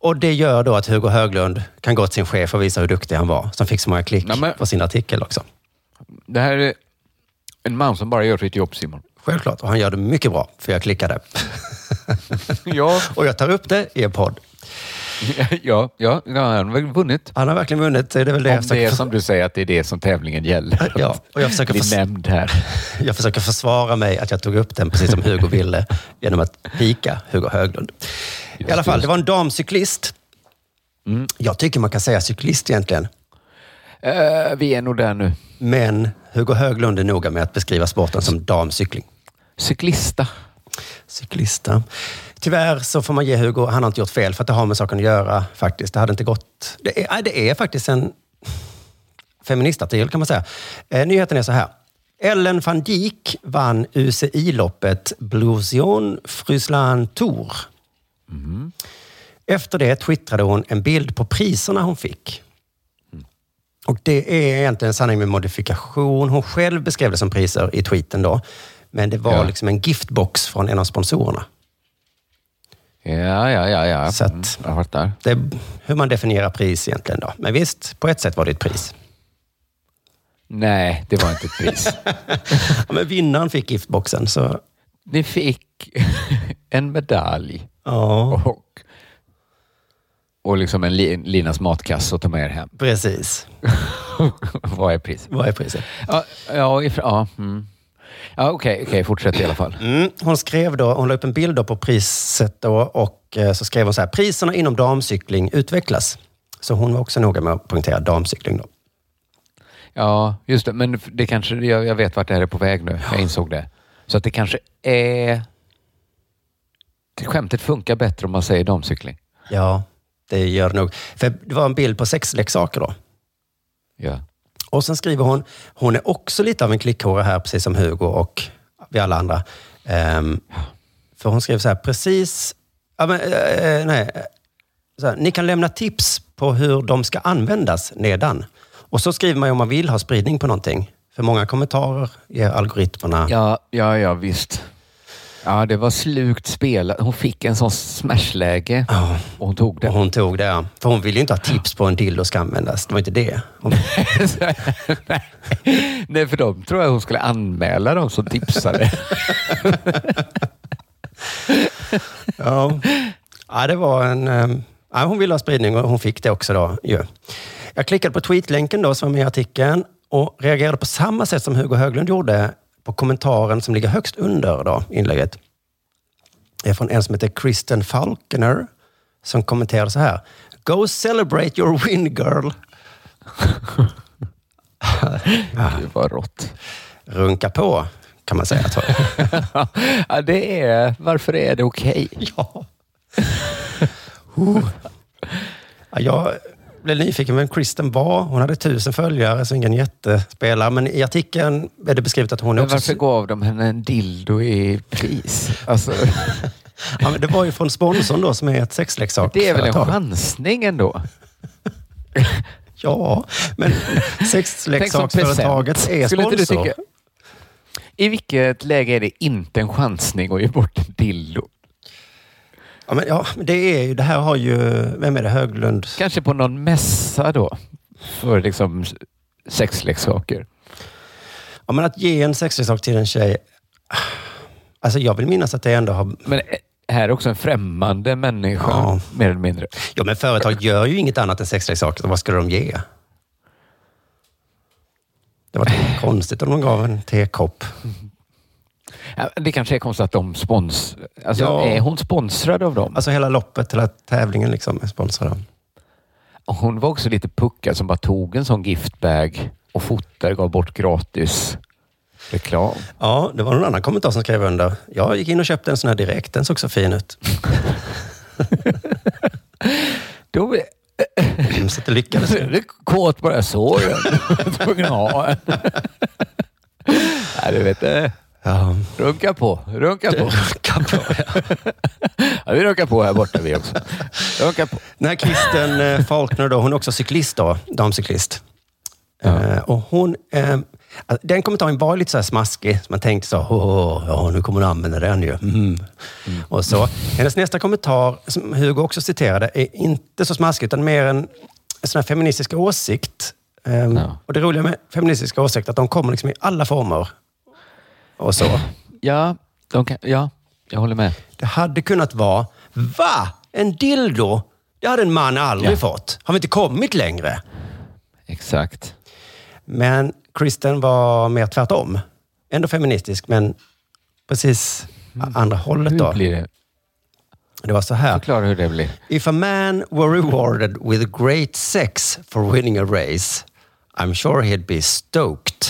S3: och det gör då att Hugo Höglund kan gå till sin chef och visa hur duktig han var, som fick så många klick
S4: Nej, men-
S3: på sin artikel också.
S4: Det här är en man som bara gör sitt jobb, Simon.
S3: Självklart, och han gör det mycket bra, för jag klickade.
S4: Ja,
S3: och jag tar upp det i en podd.
S4: ja, ja, ja han har väl vunnit.
S3: Han har verkligen vunnit, så är det väl det
S4: Om det är som du säger, att det är det som tävlingen gäller.
S3: Ja, och jag försöker förs-
S4: nämnd här.
S3: jag försöker försvara mig att jag tog upp den precis som Hugo ville, genom att pika Hugo Höglund. I alla fall,
S4: just.
S3: det var en damcyklist.
S4: Mm.
S3: Jag tycker man kan säga cyklist egentligen.
S4: Eh, vi är nog där nu.
S3: Men Hugo Höglund är noga med att beskriva sporten som damcykling.
S4: Cyklista.
S3: Cyklista. Tyvärr så får man ge Hugo, han har inte gjort fel för att det har med saken att göra faktiskt. Det hade inte gått. Det är, det är faktiskt en feministartikel kan man säga. Eh, nyheten är så här. Ellen van Dijk vann UCI-loppet Blousion Frysland Tour. Efter det twittrade hon en bild på priserna hon fick. Och det är egentligen en sanning med modifikation. Hon själv beskrev det som priser i tweeten då. Men det var
S4: Ja.
S3: liksom en giftbox från en av sponsorerna.
S4: Ja, ja, ja. ja.
S3: Så att-
S4: Mm, jag fattar.
S3: Det är hur man definierar pris egentligen då. Men visst, på ett sätt var det ett pris.
S4: Nej, det var inte ett pris.
S3: Ja, men vinnaren fick giftboxen, så
S4: Ni fick en medalj
S3: ja,
S4: och, och liksom en li, Linas matkasse att ta med er hem.
S3: precis.
S4: Vad är priset?
S3: Vad är priset?
S4: Ja, ja, if, ja, mm. Ja okej, okej, fortsätt i alla fall.
S3: Mm. Hon skrev då, hon la upp en bild då på priset då och eh, så skrev hon så här, priserna inom damcykling utvecklas. Så hon var också noga med att poängtera damcykling då.
S4: Ja, just det. Men det kanske, jag, jag vet vart det här är på väg nu. Jag insåg det. Så att det kanske är... Det skämtet funkar bättre om man säger damcykling.
S3: Ja, det gör det nog. För det var en bild på sexleksaker då.
S4: Ja.
S3: Och sen skriver hon, hon är också lite av en klickhora här, precis som Hugo och vi alla andra. Ehm, för hon skriver så här, precis, ja, men, eh, eh, nej, så här, ni kan lämna tips på hur de ska användas nedan. Och så skriver man ju om man vill ha spridning på någonting. För många kommentarer ger algoritmerna.
S4: Ja, ja, ja visst. Ja, det var slukt spel. Hon fick en sån smashläge och hon tog det.
S3: Och hon tog det, ja. För hon ville ju inte ha tips på en dildo ska användas. Det var inte det. Hon...
S4: Nej, för de tror jag hon skulle anmäla dem som tipsade.
S3: ja. ja, det var en... ehm, Ja, hon ville ha spridning och hon fick det också. då. ju. Jag klickade på tweetlänken då som var med i artikeln och reagerade på samma sätt som Hugo Höglund gjorde på kommentaren som ligger högst under då, inlägget. Är från en som heter Kristen Falconer som kommenterade så här. Go celebrate your win girl.
S4: Det var rått.
S3: Runka på, kan man säga.
S4: ja, det är... Varför är det okej?
S3: Ja. Ja, Jag blev nyfiken vem Kristen var. Hon hade tusen följare, så ingen jättespelare. Men i artikeln är det beskrivet att hon
S4: Men
S3: också...
S4: varför gav de henne en dildo i pris? Alltså,
S3: Ja, det var ju från sponsorn då, som är ett sexleksak.
S4: det är väl en chansning ändå?
S3: Ja, men sexleksaksföretaget är sponsor.
S4: I vilket läge är det inte en chansning att ge bort en dildo?
S3: Ja, men, ja, det är ju, det här har ju, vem är det, Höglund?
S4: Kanske på någon mässa då? För liksom sexleksaker.
S3: Ja, men att ge en sexleksak till en tjej, alltså jag vill minnas att det ändå har...
S4: Men här är också en främmande människa, mer eller mindre.
S3: Ja, men företag gör ju inget annat än sexleksaker. Vad skulle de ge? Det var konstigt om de gav en tekopp.
S4: Ja, Det kanske är konstigt att de spons... Alltså,
S3: Ja.
S4: Är hon sponsrad av dem?
S3: Alltså hela loppet, hela tävlingen liksom är sponsrad av.
S4: Hon var också lite puckad som bara tog en sån giftbag och fotade gav bort gratis reklam.
S3: Ja, det var någon annan kommentar som skrev under. Jag gick in och köpte en sån här direkt. Den såg så fin ut.
S4: Då.
S3: Så att det lyckades.
S4: Jag är kåt bara jag såg den. Tvungen att ha en. Nej, du vet det.
S3: Ja.
S4: Runka på, runka på.
S3: Runka på,
S4: ja. vi runkar på här borta vi också. Runka på.
S3: Den här Kristen eh, Faulkner, då, hon är också cyklist, då, damcyklist. Eh, och hon, alltså, den kommentaren var lite så här smaskig, så man tänkte så, "Åh, ja, nu kommer hon använda den ju. Mm. Och så. Hennes nästa kommentar, som Hugo också citerade, är inte så smaskig, utan mer en, en sån här feministisk åsikt. Eh, Och det roliga med feministiska åsikter är att de kommer liksom i alla former. Och så.
S4: Ja, kan, ja, jag håller med.
S3: Det hade kunnat vara, va? En dildo? Det hade en man aldrig
S4: Ja.
S3: fått. Har vi inte kommit längre?
S4: Exakt.
S3: Men Kristen var mer tvärtom. Ändå feministisk, men precis andra hållet. Då.
S4: Hur blir det?
S3: Det var så här.
S4: Förklara hur det blir.
S3: If a man were rewarded with great sex for winning a race, I'm sure he'd be stoked.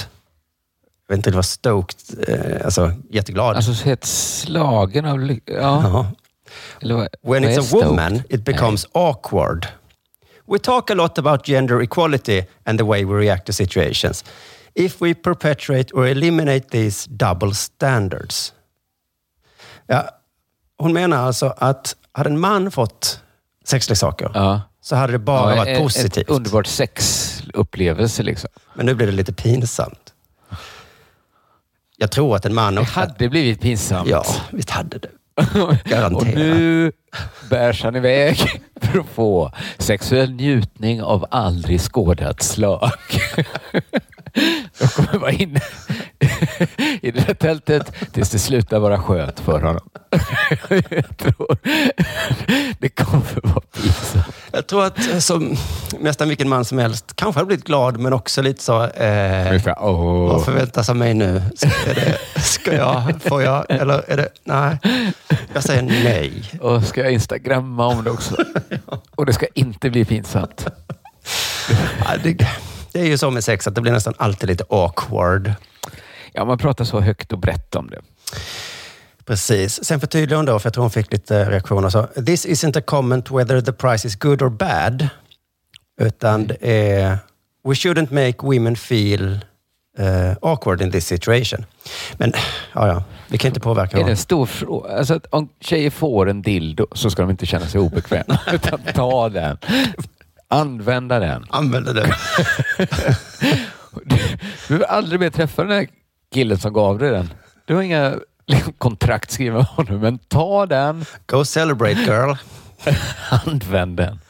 S3: Jag vet inte, det var stoked, eh, alltså jätteglad.
S4: Alltså helt slagen av ly- Ja.
S3: Ja.
S4: Eller vad,
S3: When
S4: vad
S3: it's a
S4: stoked?
S3: woman, it becomes awkward. We talk a lot about gender equality and the way we react to situations. If we perpetuate or eliminate these double standards. Ja, hon menar alltså att hade en man fått sexleksaker
S4: Ja.
S3: så hade det bara
S4: Ja,
S3: varit
S4: ett-
S3: positivt.
S4: Ett underbart sexupplevelse liksom.
S3: Men nu blir det lite pinsamt. Jag tror att en man
S4: Det hade blivit pinsamt.
S3: Ja, visst hade det.
S4: Och
S3: Garanterat.
S4: nu bärs han iväg för att få sexuell njutning av aldrig skådat slag. Jag kommer vara inne i det där tältet tills det slutar vara skönt för honom. Jag tror det kommer vara pinsamt.
S3: Jag tror att eh, som nästan vilken man som helst kanske hade blivit glad, men också lite så... Eh,
S4: Ungefär.
S3: Vad förväntas av mig nu? Ska, är det, ska jag? Får jag? Eller är det... Nej. Jag säger nej.
S4: Och ska jag instagramma om det också? Och det ska inte bli pinsamt.
S3: Ja, det, det är ju så med sex att det blir nästan alltid lite awkward.
S4: Ja, man pratar så högt och brett om det.
S3: Precis. Sen förtydligade hon då, för jag tror hon fick lite reaktioner. Så, This isn't a comment whether the price is good or bad. Utan det är We shouldn't make women feel eh, awkward in this situation. Men ja, ja, vi kan inte påverka
S4: Är det en stor fråga? Alltså, om tjejer får en dildo så ska de inte känna sig obekväma. Utan ta den. Använda den.
S3: Använda den.
S4: Du vill aldrig mer träffa den här killen som gav dig den. Du har inga kontrakt skrivna med honom, men ta den.
S3: Go celebrate girl.
S4: Använd den.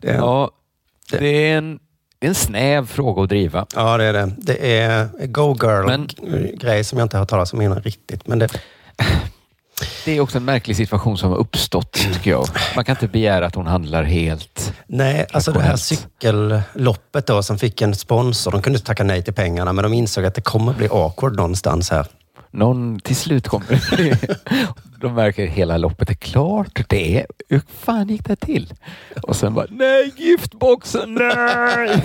S3: Det är,
S4: Ja, det är en, det är en snäv fråga att driva.
S3: ja, det är det. Det är go girl
S4: Men-
S3: grej som jag inte har talas om innan riktigt. Men det,
S4: Det är också en märklig situation som har uppstått, tycker jag. Man kan inte begära att hon handlar helt...
S3: nej, alltså det här cykelloppet då som fick en sponsor. De kunde inte tacka nej till pengarna, men de insåg att det kommer bli awkward någonstans här.
S4: Någon, till slut kommer det. De märker att hela loppet är klart. Det är, hur fan gick det till? Och sen bara, nej, giftboxen, nej!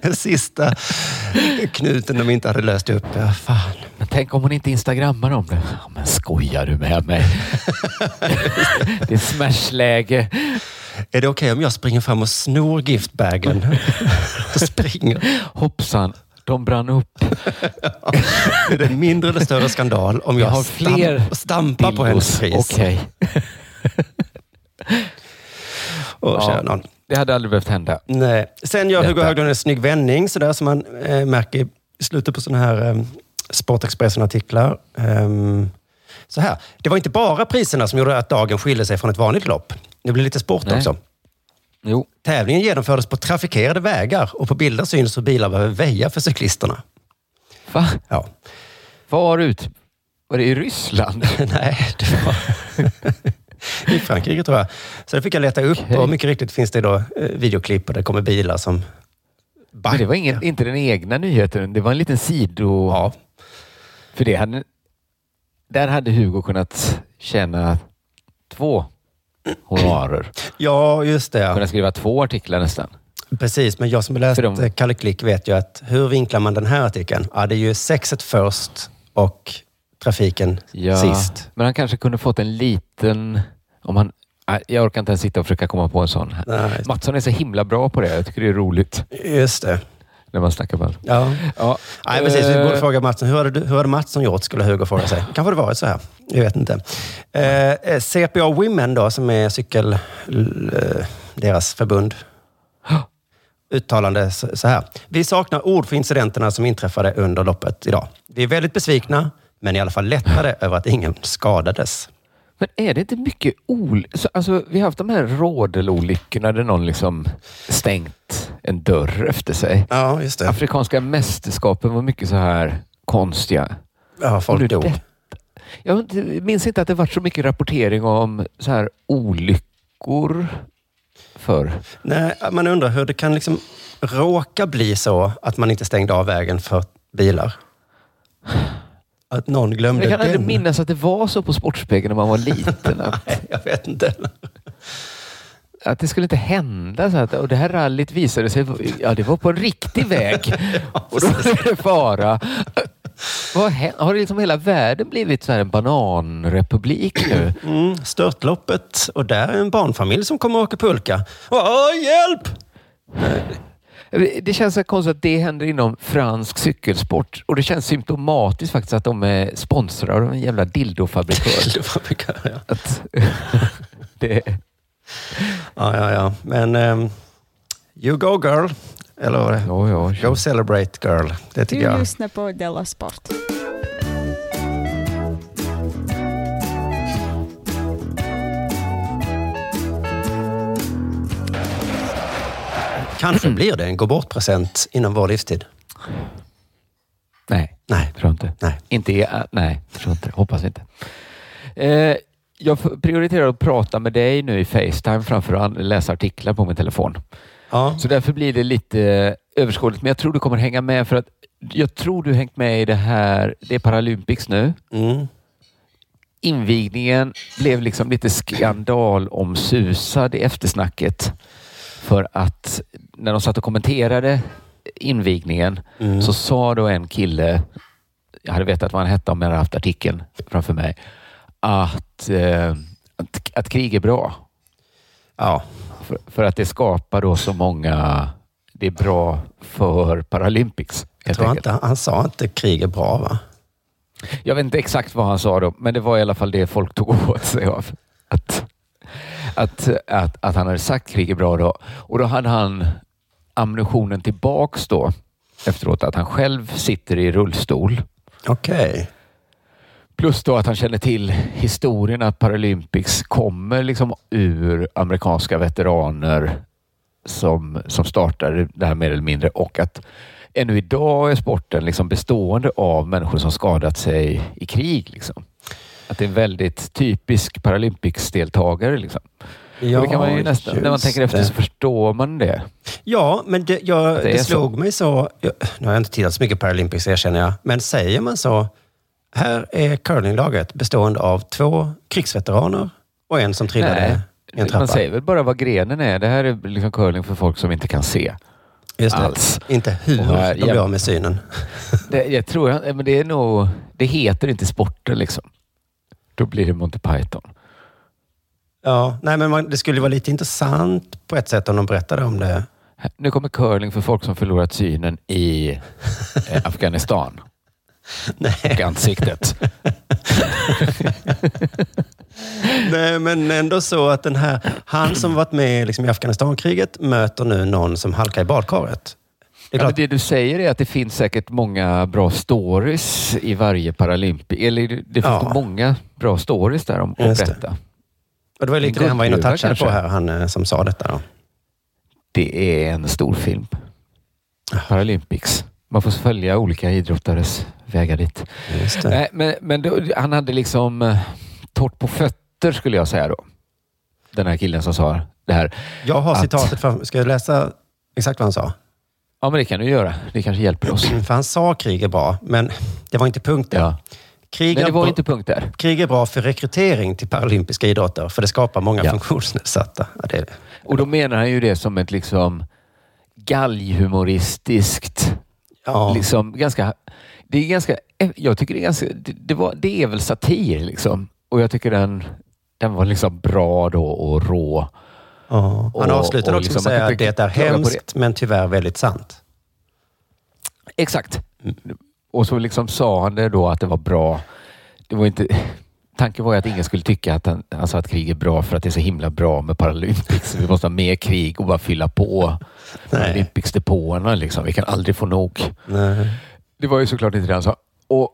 S3: Den sista knuten de inte hade löst upp. Ja, fan.
S4: Men tänk om hon inte instagrammar om det. Ja, men skojar du med mig? det är smashläge.
S3: Är det okej om jag springer fram och snor giftbagen? och springer.
S4: Hoppsan, de brann upp.
S3: Är det en mindre eller större skandal om jag,
S4: Jag har fler
S3: stamp, stampar på hennes pris?
S4: Okej.
S3: Och
S4: Ja.
S3: kör någon.
S4: Det hade aldrig behövt hända.
S3: Nej. Sen gör Hugo. Höglund en snygg vändning, sådär som man eh, märker i slutet på sådana här eh, Sportexpressen-artiklar. Ehm, så här. Det var inte bara priserna som gjorde att dagen skilde sig från ett vanligt lopp. Det blev lite sport
S4: Nej.
S3: också.
S4: Jo,
S3: Tävlingen genomfördes på trafikerade vägar och på bilder syns hur bilar behöver väja för cyklisterna.
S4: va?
S3: Ja.
S4: Var ut? Var det i Ryssland?
S3: Nej, det var i Frankrike tror jag. Så det fick jag leta upp
S4: Okej.
S3: och mycket riktigt finns det då eh, videoklipp och det kommer bilar som
S4: Men det var ingen, inte den egna nyheten, det var en liten sido...
S3: Ja,
S4: För det hade, där hade Hugo kunnat tjäna två honorarer.
S3: ja just det. Ja.
S4: Kunnat skriva två artiklar nästan.
S3: Precis, men jag som har läst
S4: de-.
S3: Kalle Klick vet ju att hur vinklar man den här artikeln? Ja, det är ju sexet först och trafiken
S4: Ja,
S3: sist.
S4: men han kanske kunde fått en liten... Om han, jag orkar inte ens sitta och försöka komma på en sån.
S3: Nej.
S4: Mattsson är så himla bra på det. Jag tycker det är roligt
S3: Just det.
S4: när man snackar bara.
S3: Ja.
S4: Ja,
S3: Nej, precis. Vi
S4: eh,
S3: borde fråga Mattsson. Hur hade, du- hur hade Mattsson gjort, skulle Hugo fråga sig. Kanske det varit så här. Jag vet inte. Eh, eh, CPA Women då, som är cykel... eh, deras förbund. Uttalande så här. Vi saknar ord för incidenterna som inträffade under loppet idag. Vi är väldigt besvikna, men i alla fall lättade över att ingen skadades.
S4: Men är det inte mycket ol... så, Alltså, vi har haft de här rådelolyckorna där någon liksom stängt en dörr efter sig.
S3: Ja, just det.
S4: Afrikanska mästerskapen var mycket så här konstiga.
S3: Ja, folk dog.
S4: Jag minns inte att det varit så mycket rapportering om så här olyckor förr.
S3: Nej, man undrar hur det kan liksom råka bli så att man inte stängde av vägen för bilar. Att någon glömde
S4: Jag kan aldrig
S3: den.
S4: minnas att det var så på Sportspegeln när man var liten. Att,
S3: Nej, jag vet inte.
S4: att det skulle inte hända. Så att, och det här rallyt visade sig, ja det var på en riktig väg. och då är det fara. Vad har liksom hela världen blivit så här en bananrepublik nu?
S3: Mm, störtloppet och där är en barnfamilj som kommer att åka pulka. Åh, hjälp!
S4: Det känns så konstigt att det händer inom fransk cykelsport och det känns symptomatiskt faktiskt att de är sponsrade av en jävla dildofabrikör.
S3: Mycket, ja.
S4: Att, det,
S3: ja, ja, ja. Men um, you go girl. Eller vad var det?
S4: ja, ja,
S3: Go celebrate girl. Det tycker
S5: Du
S3: jag.
S5: lyssnar på Della Sport.
S3: Kanske blir det en gå bort-present inom vår livstid.
S4: Nej,
S3: Nej.
S4: tror inte.
S3: Nej.
S4: Inte äh, nej, tror inte. Hoppas inte. Eh, jag prioriterar att prata med dig nu i Facetime framför att läsa artiklar på min telefon.
S3: Ja.
S4: Så därför blir det lite eh, överskådligt. Men jag tror du kommer hänga med för att jag tror du hängt med i det här. Det är Paralympics nu.
S3: Mm.
S4: Invigningen blev liksom lite skandalomsusad i eftersnacket. För att när de satt och kommenterade invigningen
S3: Mm.
S4: så sa då en kille, jag hade vetat vad han hette om jag hade haft artikeln framför mig, att, eh, att, att krig är bra.
S3: Ja.
S4: För, för att det skapar då så många det är bra för Paralympics.
S3: Jag tror
S4: enkelt.
S3: inte, han sa inte krig är bra va?
S4: Jag vet inte exakt vad han sa då, men det var i alla fall det folk tog åt sig av. Att, att, att, att han hade sagt krig är bra då. Och då hade han ammunitionen tillbaks då efteråt, att han själv sitter i rullstol.
S3: Okej.
S4: Plus då att han känner till historien att Paralympics kommer liksom ur amerikanska veteraner som, som startade det här mer eller mindre och att ännu idag är sporten liksom bestående av människor som skadat sig i krig. Liksom. Att det är en väldigt typisk Paralympics-deltagare. Liksom.
S3: Ja,
S4: det kan man ju nästan, när man tänker efter
S3: det.
S4: så förstår man det.
S3: Ja, men det, jag,
S4: det
S3: det,
S4: är så.
S3: slog mig så... Jag, nu har jag inte tittat så mycket Paralympics, erkänner jag. Men säger man så... Här är curlinglaget bestående av två krigsveteraner och en som trillade
S4: Nej,
S3: i en trappa.
S4: man säger väl bara vad grenen är. Det här är liksom curling för folk som inte kan se.
S3: Just det.
S4: alls.
S3: Inte hur
S4: här-
S3: de blir av med synen.
S4: Det, jag tror, men det är nog, det heter inte sporten liksom. Då blir det Monty Python.
S3: Ja, nej, men man, det skulle vara lite intressant på ett sätt om de berättade om det.
S4: Nu kommer curling för folk som förlorat synen i eh, Afghanistan. Och ansiktet.
S3: Nej, men ändå så att den här, han som varit med liksom, i Afghanistankriget möter nu någon som halkar i badkaret. Det
S4: Ja, det du säger är att det finns säkert många bra stories i varje Paralympi. Eller det finns
S3: Ja.
S4: många bra stories där om att berätta.
S3: och det var lite det han var inne och touchade på här, han eh, som sa detta. Då.
S4: Det är en stor film. Paralympics. Man får följa olika idrottares vägar dit. Nej, men men då, han hade liksom eh, torrt på fötter skulle jag säga då. Den här killen som sa det här.
S3: Jag har
S4: att-
S3: citatet, för, ska jag läsa exakt vad han sa?
S4: Ja, men det kan du göra. Det kanske hjälper oss.
S3: För han sa krig är bra, men det var inte punkten.
S4: Ja.
S3: Krig,
S4: Nej, det var inte punkt där.
S3: krig är bra för rekrytering till paralympiska idrotter, för det skapar många
S4: Ja.
S3: funktionsnedsatta. Ja, det,
S4: Och då menar han ju det som ett liksom galghumoristiskt,
S3: ja.
S4: liksom ganska, det är ganska, jag tycker det är ganska, det, det, var, det är väl satir liksom. Och jag tycker den, den var liksom bra då och rå.
S3: Ja. Han
S4: Och- och
S3: också
S4: liksom,
S3: med att säga att det är hemskt, men tyvärr väldigt sant.
S4: Exakt. Och så liksom sa han det då att det var bra. Det var inte... Tanken var ju att ingen skulle tycka att han, sa att krig är bra för att det är så himla bra med Paralympics. Vi måste ha mer krig och bara fylla på Paralympics-depåerna. Liksom. Vi kan aldrig få nog.
S3: Nej.
S4: Det var ju såklart inte det han sa. Och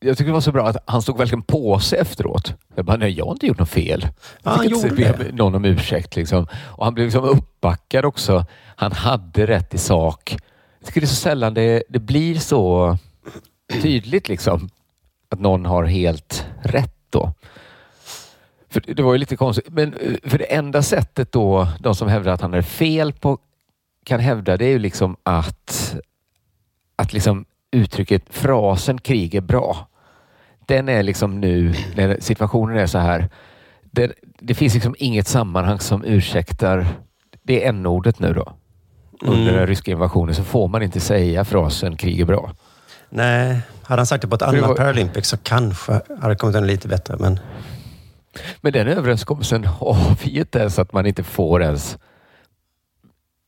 S4: jag tycker det var så bra att han stod verkligen på sig efteråt. Jag bara, nej jag har inte gjort något fel.
S3: Ja,
S4: Jag
S3: han gjorde det.
S4: någon om ursäkt. Liksom. Och han blev liksom uppbackad också. Han hade rätt i sak. Jag tycker det är så sällan det, det blir så tydligt liksom. Att någon har helt rätt då. För det var ju lite konstigt. Men eh, för det enda sättet då de som hävdar att han är fel på kan hävda det är ju liksom att, att liksom uttrycket frasen krig är bra. Den är liksom nu, när situationen är så här. Det, det finns liksom inget sammanhang som ursäktar det är n-ordet nu då. Under
S3: Mm.
S4: den ryska invasionen så får man inte säga frasen krig är bra.
S3: Nej, hade han sagt det på ett annat
S4: var-
S3: Paralympics så kanske hade det kommit en lite bättre. Men
S4: Men den överenskommelsen har vi inte ens att man inte får ens...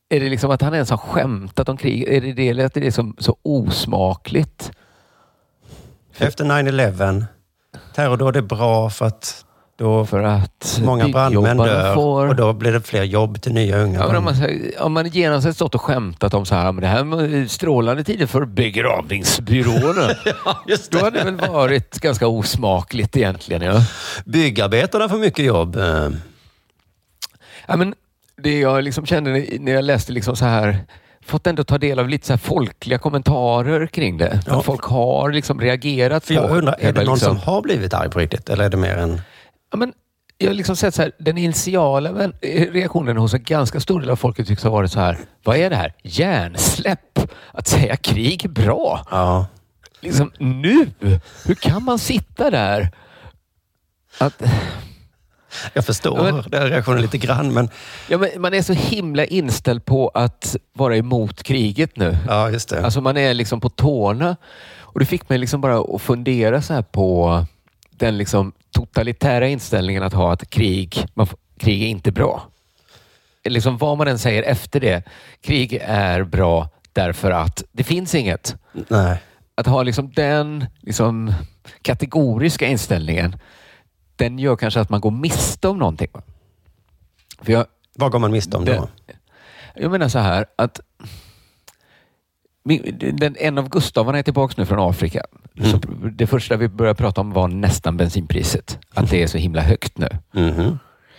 S4: Är det liksom att han ens har skämtat om krig? Är det det eller att det är så, så osmakligt?
S3: efter 9-11, terrordåd är bra för att då
S4: För att
S3: många brandmän dör
S4: får...
S3: och då blir det fler jobb till nya unga.
S4: Ja, om, man, om man genast stått och skämtat om så här, men det här med strålande tider för begravningsbyråerna. Då hade det väl varit ganska osmakligt egentligen. Ja.
S3: Byggarbetarna får mycket jobb. eh.
S4: Ja, men det jag liksom kände när jag läste liksom så här, fått ändå ta del av lite så folkliga kommentarer kring det.
S3: Ja.
S4: Att folk har liksom reagerat
S3: För jag
S4: på
S3: undrar, är det någon
S4: liksom,
S3: som har blivit arg på riktigt? Eller är det mer en...
S4: Ja, men jag har liksom sett så här, den initiala reaktionen hos en ganska stor del av folket tycks ha varit så här, vad är det här? Hjärnsläpp! Att säga krig är bra.
S3: Ja.
S4: Liksom nu! Hur kan man sitta där? Att,
S3: Jag förstår
S4: Ja, men-
S3: den reaktionen lite grann, men
S4: ja, men man är så himla inställd på att vara emot kriget nu.
S3: ja, just det.
S4: Alltså man är liksom på tårna. Och det fick mig liksom bara att fundera så här på den liksom totalitära inställningen att ha att krig, man, krig är inte bra. liksom vad man än säger efter det, krig är bra därför att det finns inget.
S3: Nej.
S4: Att ha liksom den liksom, kategoriska inställningen, den gör kanske att man går miste om någonting. För jag,
S3: Vad går man miste om då?
S4: Den- jag menar så här att den, en av Gustavarna är tillbaka nu från Afrika.
S3: Mm.
S4: Det första vi började prata om var nästan bensinpriset. Att det är så himla högt nu.
S3: Mhm.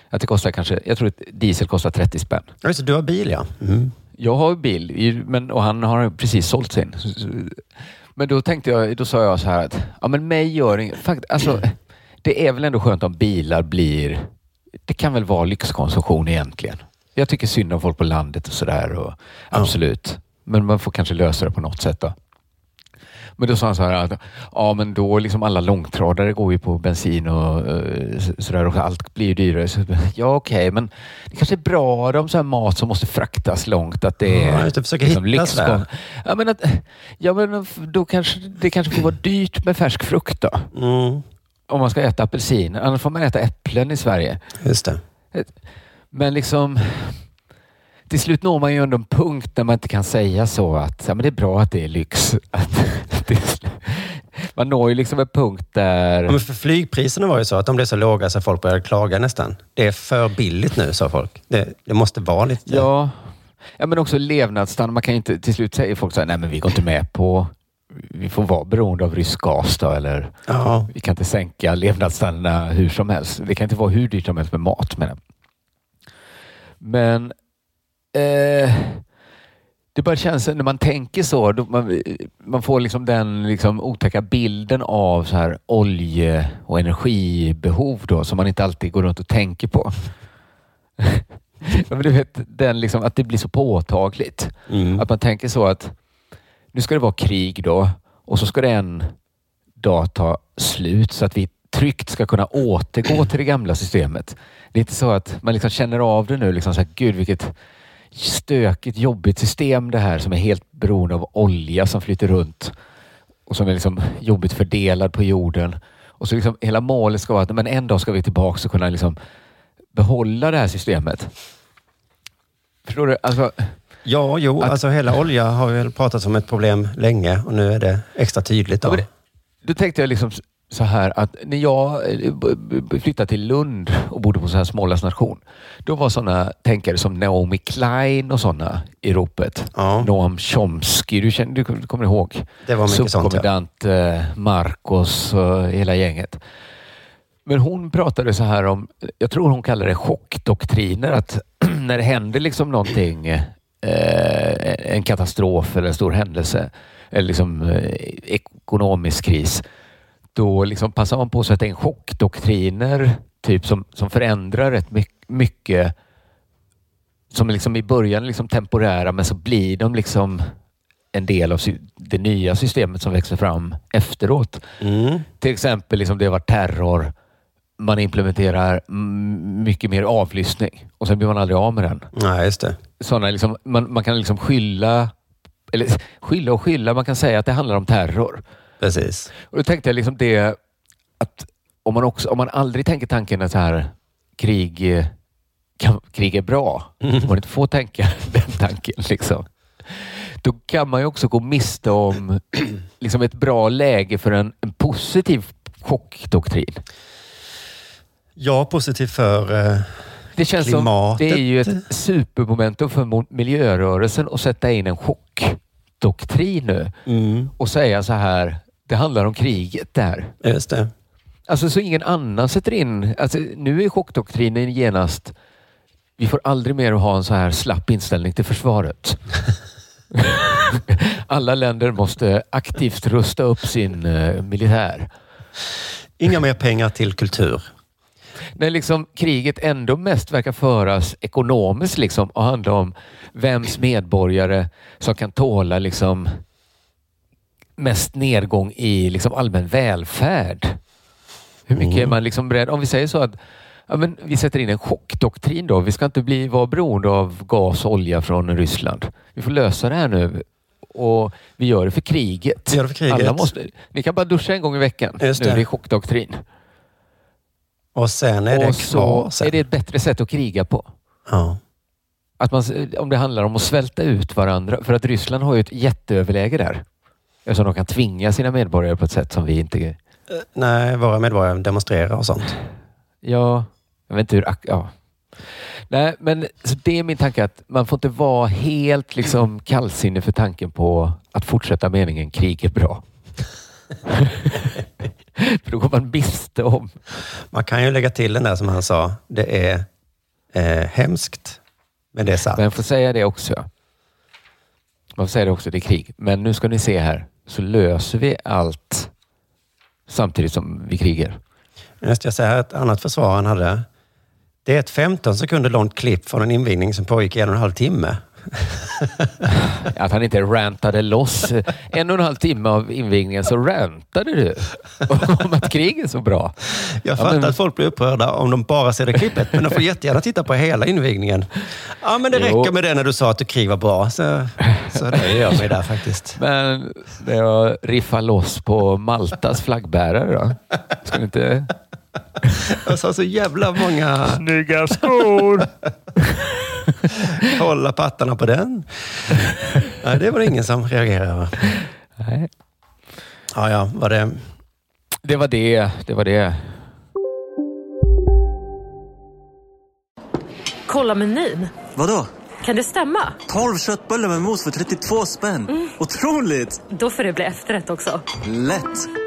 S4: Att det kostar kanske, jag tror att diesel kostar 30 spänn.
S3: Ja, det, du har bil ja. Mm.
S4: Jag har bil men, och han har precis sålt sin. Men då tänkte jag, då sa jag så här att ja, men mig gör inget. Alltså, det är väl ändå skönt om bilar blir... Det kan väl vara lyxkonsumtion egentligen. Jag tycker synd om folk på landet och sådär. och- Absolut. Men man får kanske lösa det på något sätt. då. Men då sa han så här att ja, men då liksom alla långtradare går ju på bensin och eh, så- sådär och allt blir ju dyrare. Så, ja, okej, men det kanske är bra om så här mat som måste fraktas långt att det är
S3: Ja, just det, försöker hitta
S4: lyxkom-. Ja, men att, ja, men då kanske det kanske får vara dyrt med färsk frukt då.
S3: Mm.
S4: Om man ska äta apelsin. Annars får man äta äpplen i Sverige.
S3: Just det.
S4: Men liksom till slut når man ju ändå en punkt där man inte kan säga så att ja, men det är bra att det är lyx. Man når ju liksom en punkt där...
S3: Ja, men för flygpriserna var ju så att de blev så låga så folk började klaga nästan. Det är för billigt nu, sa folk. Det, det måste vara lite...
S4: Ja, ja men också levnadsstandard. Man kan ju inte, till slut säger folk så här, nej men vi går inte med på, vi får vara beroende av rysk gas då, eller
S3: Ja.
S4: vi kan inte sänka levnadsstandarden hur som helst. Det kan inte vara hur dyrt som helst med mat. Men, men eh, det bara känns, när man tänker så, man, man får liksom den liksom otäcka bilden av så här olje och energibehov då, som man inte alltid går runt och tänker på. Du vet, den liksom, att det blir så påtagligt.
S3: Mm.
S4: Att man tänker så att nu ska det vara krig då och så ska det en dag ta slut så att vi tryggt ska kunna återgå till det gamla systemet. Det är inte så att man liksom känner av det nu. Liksom så här, Gud vilket stökigt, jobbigt system det här som är helt beroende av olja som flyter runt och som är liksom jobbigt fördelad på jorden. Och så liksom hela målet ska vara att men en dag ska vi tillbaka och kunna liksom behålla det här systemet. Förstår du? Alltså,
S3: Ja, jo,
S4: Att-
S3: alltså hela olja har väl pratat om ett problem länge och nu är det extra tydligt. Då.
S4: Då tänkte jag liksom så här att när jag eh, flyttade till Lund och bodde på så här Smålands nation. Då var sådana tänkare som Naomi Klein och sådana i ropet.
S3: Ja.
S4: Noam Chomsky, du, känner, du kommer ihåg?
S3: Det var mycket sånt, ja.
S4: Subkommendant eh, Marcos och hela gänget. Men hon pratade så här om, jag tror hon kallar det chockdoktriner, att när det händer liksom någonting, eh, en katastrof eller en stor händelse, eller liksom eh, ekonomisk kris, då liksom passar man på att sätta in chockdoktriner typ som, som förändrar rätt my- mycket som liksom i början liksom temporära men så blir de liksom en del av det nya systemet som växer fram efteråt.
S3: Mm.
S4: Till exempel liksom det har varit terror. Man implementerar mycket mer avlyssning och sen blir man aldrig av med den.
S3: Nej, just det.
S4: Såna liksom, man, man kan liksom skylla, eller skylla och skylla, man kan säga att det handlar om terror.
S3: Precis.
S4: Och då tänkte jag liksom det att om man, också, om man aldrig tänker tanken att så här, krig, eh, kan, krig är bra, om man inte får tänka den tanken, liksom, då kan man ju också gå miste om liksom ett bra läge för en, en positiv chockdoktrin.
S3: Ja, positivt för eh,
S4: Det känns
S3: klimatet.
S4: som det är ju ett supermomentum för miljörörelsen att sätta in en chockdoktrin nu
S3: Mm.
S4: och säga så här, det handlar om kriget där.
S3: Just det.
S4: Alltså så ingen annan sätter in... Alltså, nu är chockdoktrinen genast... Vi får aldrig mer ha en så här slapp inställning till försvaret. Alla länder måste aktivt rusta upp sin eh, militär.
S3: Inga mer pengar till kultur.
S4: När liksom kriget ändå mest verkar föras ekonomiskt liksom, och handla om vems medborgare som kan tåla liksom, mest nedgång i liksom, allmän välfärd. Hur mycket är man liksom beredd? Om vi säger så att ja, men vi sätter in en chockdoktrin då. Vi ska inte bli, vara beroende av gas och olja från Ryssland. Vi får lösa det här nu. Och vi gör det för kriget.
S3: Vi gör det för kriget.
S4: Alla måste, ni kan bara duscha en gång i veckan.
S3: Just
S4: nu
S3: det.
S4: är det chockdoktrin.
S3: Och sen är det
S4: och
S3: kvar.
S4: så
S3: Sen.
S4: är det ett bättre sätt att kriga på.
S3: Ja.
S4: Att man, om det handlar om att svälta ut varandra. För att Ryssland har ju ett jätteöverläge där. Eftersom de kan tvinga sina medborgare på ett sätt som vi inte...
S3: Nej, våra medborgare demonstrerar och sånt.
S4: Ja, jag vet inte hur... Ja. Nej, men det är min tanke att man får inte vara helt liksom kallsinnig för tanken på att fortsätta meningen krig är bra. för då går man miste om...
S3: Man kan ju lägga till den där som han sa. Det är eh, hemskt, men det är sant.
S4: Men jag får säga det också. Man får säga det också, det är krig. Men nu ska ni se här, så löser vi allt samtidigt som vi krigar.
S3: Nu ska jag säga ett annat försvar han hade. Det är ett 15 sekunder långt klipp från en invigning som pågick i en och en halv timme.
S4: Att han inte rantade loss. En och en halv timme av invigningen så rantade du om att krig är så bra.
S3: Jag
S4: Ja,
S3: fattar
S4: men-
S3: att folk blir upprörda om de bara ser det klippet, men de får jättegärna titta på hela invigningen. Ja, men det
S4: Jo.
S3: räcker med det när du sa att du krig var bra. Så, så det gör mig där faktiskt.
S4: Men det jag riffar loss på Maltas flaggbärare då? Ska ni inte...
S3: Jag sa så jävla många...
S4: Snygga skor!
S3: Hålla pattarna på den. Nej, det var det ingen som reagerade över.
S4: Nej.
S3: Ja, ja, var det...
S4: Det var det. Det var det.
S10: Kolla menyn.
S11: Vadå?
S10: Kan det stämma?
S11: 12 köttbullar med mos för 32 spänn. Otroligt!
S10: Då får det bli efterrätt också.
S11: Lätt!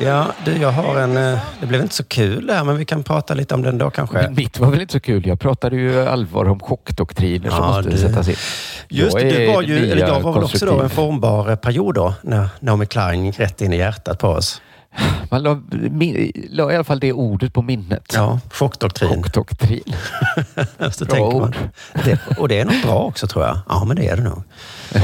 S3: Ja, du, jag har en... eh, Det blev inte så kul där, men vi kan prata lite om den då kanske.
S4: Mitt var väl inte så kul? Jag pratade ju allvar om chockdoktriner som
S3: Ja,
S4: måste
S3: du-
S4: sättas in.
S3: Just det, du var ju, eller jag var väl också då en formbar eh, period då, när Naomi Klein gick rätt in i hjärtat på oss.
S4: Man la, la i alla fall det ordet på minnet.
S3: Ja, chockdoktrin.
S4: Chockdoktrin. Bra ord.
S3: Det, och det är nog bra också tror jag. Ja, men det är det nog.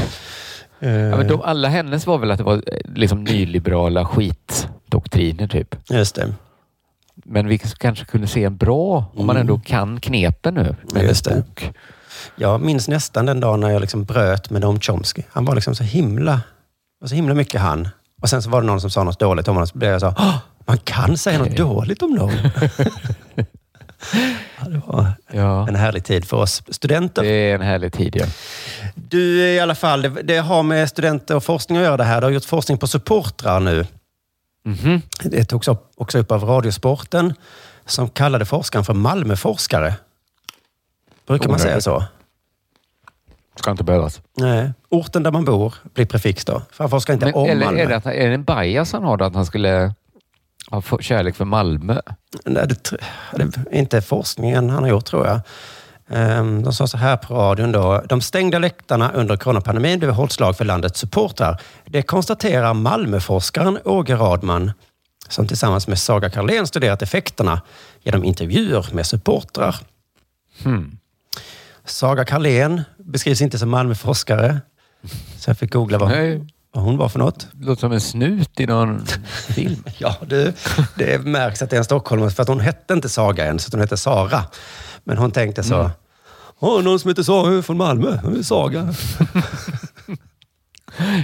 S4: Ja, men de, alla hennes var väl att det var eh, liksom nyliberala skitdoktriner typ.
S3: Just det.
S4: Men vi kanske kunde se en bra, om man
S3: Mm.
S4: ändå kan knepen nu med
S3: Just det.
S4: bok.
S3: Jag minns nästan den dagen när jag liksom bröt med Noam Chomsky. Han var liksom så himla, var så himla mycket han. Och sen så var det någon som sa något dåligt om honom. Så blev jag så, "Åh, man kan säga något dåligt om någon. ja, det var
S4: Ja.
S3: en härlig tid för oss studenter.
S4: Det är en härlig tid, ja.
S3: Du, i alla fall, det, det har med studenter och forskning att göra det här. Du har gjort forskning på supportrar nu.
S4: Mhm.
S3: Det togs också upp av Radiosporten som kallade forskaren för Malmöforskare. Brukar man säga så?
S4: Ska inte behövas.
S3: Nej. Orten där man bor blir prefix då. För han forskar inte
S4: Men,
S3: om
S4: eller
S3: Malmö.
S4: är det, att, är det en bias han har då, att han skulle för- kärlek för Malmö?
S3: Nej, det, det är inte forskningen han har gjort tror jag. Ehm, De sa så här på radion då. De stängda läktarna under coronapandemin blev hållslag för landets supportrar. Det konstaterar Malmöforskaren Åge Radman som tillsammans med Saga Karlén studerat effekterna genom intervjuer med supportrar.
S4: Hmm.
S3: Saga Karlén beskrivs inte som Malmöforskare. Så jag fick googla vad,
S4: Nej.
S3: Vad hon var för något.
S4: Låter som en snut i någon film.
S3: Ja, du, det märks att det är en stockholmare för att hon hette inte Saga än, så hon hette Sara. Men hon tänkte så,
S4: Mm.
S3: Åh, någon som heter Saga från Malmö. Hon är Saga.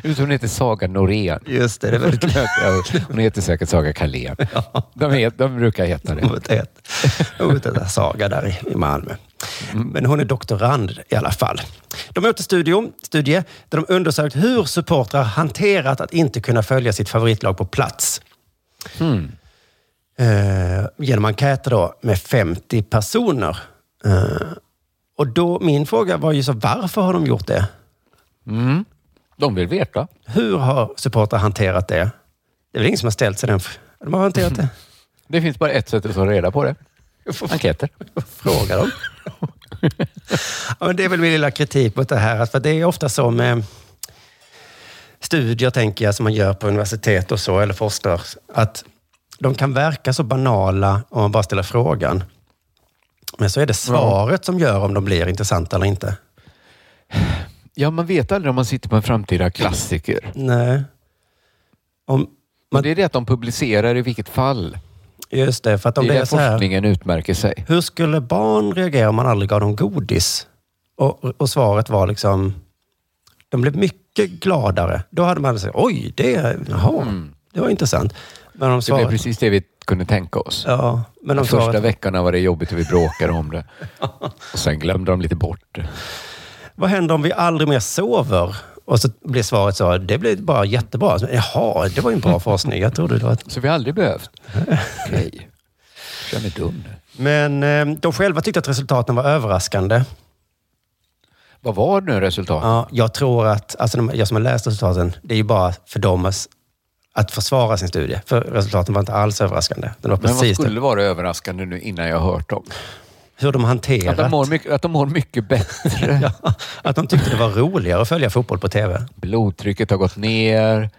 S4: Just hon heter Saga Norén.
S3: Just det, det är väldigt
S4: Ja, Hon heter säkert Saga Carlén. De, het, de brukar heta det.
S3: Hon heter Saga där i Malmö. Men hon är doktorand i alla fall. De en studio, studie där de undersökt hur supportrar hanterat att inte kunna följa sitt favoritlag på plats.
S4: Hmm.
S3: eh, genom enkäter då med 50 personer. Eh, och då, min fråga var ju så, varför har de gjort det?
S4: Mm. De vill veta.
S3: Hur har supportrar hanterat det? Det är väl ingen som har ställt sig den... f- De har hanterat det.
S4: Det finns bara ett sätt att ta reda på det. Enkäter.
S3: Fråga dem. ja, men det är väl min lilla kritik mot det här. För det är ofta så med studier, tänker jag, som man gör på universitet och så, eller forskar, att de kan verka så banala om man bara ställer frågan. Men så är det svaret som gör om de blir intressanta eller inte.
S4: Ja, man vet aldrig om man sitter på en framtida klassiker.
S3: Nej. Om
S4: man... Det är det att de publicerar i vilket fall.
S3: Just det, för att om
S4: det är
S3: det är så här,
S4: forskningen utmärker sig.
S3: hur skulle barn reagera om man aldrig gav dem godis? Och, och svaret var liksom, de blev mycket gladare. Då hade man sagt, oj, det, jaha, det var intressant. Men om
S4: Mm. Det
S3: svaret,
S4: blev precis det vi kunde tänka oss.
S3: Ja, men
S4: De första
S3: svaret,
S4: veckorna var det jobbigt och vi bråkade om det. Och sen glömde de lite bort det.
S3: vad händer om vi aldrig mer sover? Och så blir svaret så, det blir bara jättebra. Så, Jaha, det var ju en bra forskning. Jag trodde det var...
S4: Så vi har aldrig behövt? Okej. Jag är dum nu.
S3: Men eh, de själva tyckte att resultaten var överraskande.
S4: Vad var nu resultatet?
S3: Ja, jag tror att, alltså de, jag som har läst resultaten, det är ju bara för dem att, att försvara sin studie. För resultaten var inte alls överraskande. Det var
S4: Men vad
S3: precis
S4: skulle vara överraskande nu innan jag har hört dem?
S3: Hur de hanterat.
S4: Att de mår mycket, att de mår mycket bättre.
S3: ja, att de tyckte det var roligare att följa fotboll på TV.
S4: Blodtrycket har gått ner.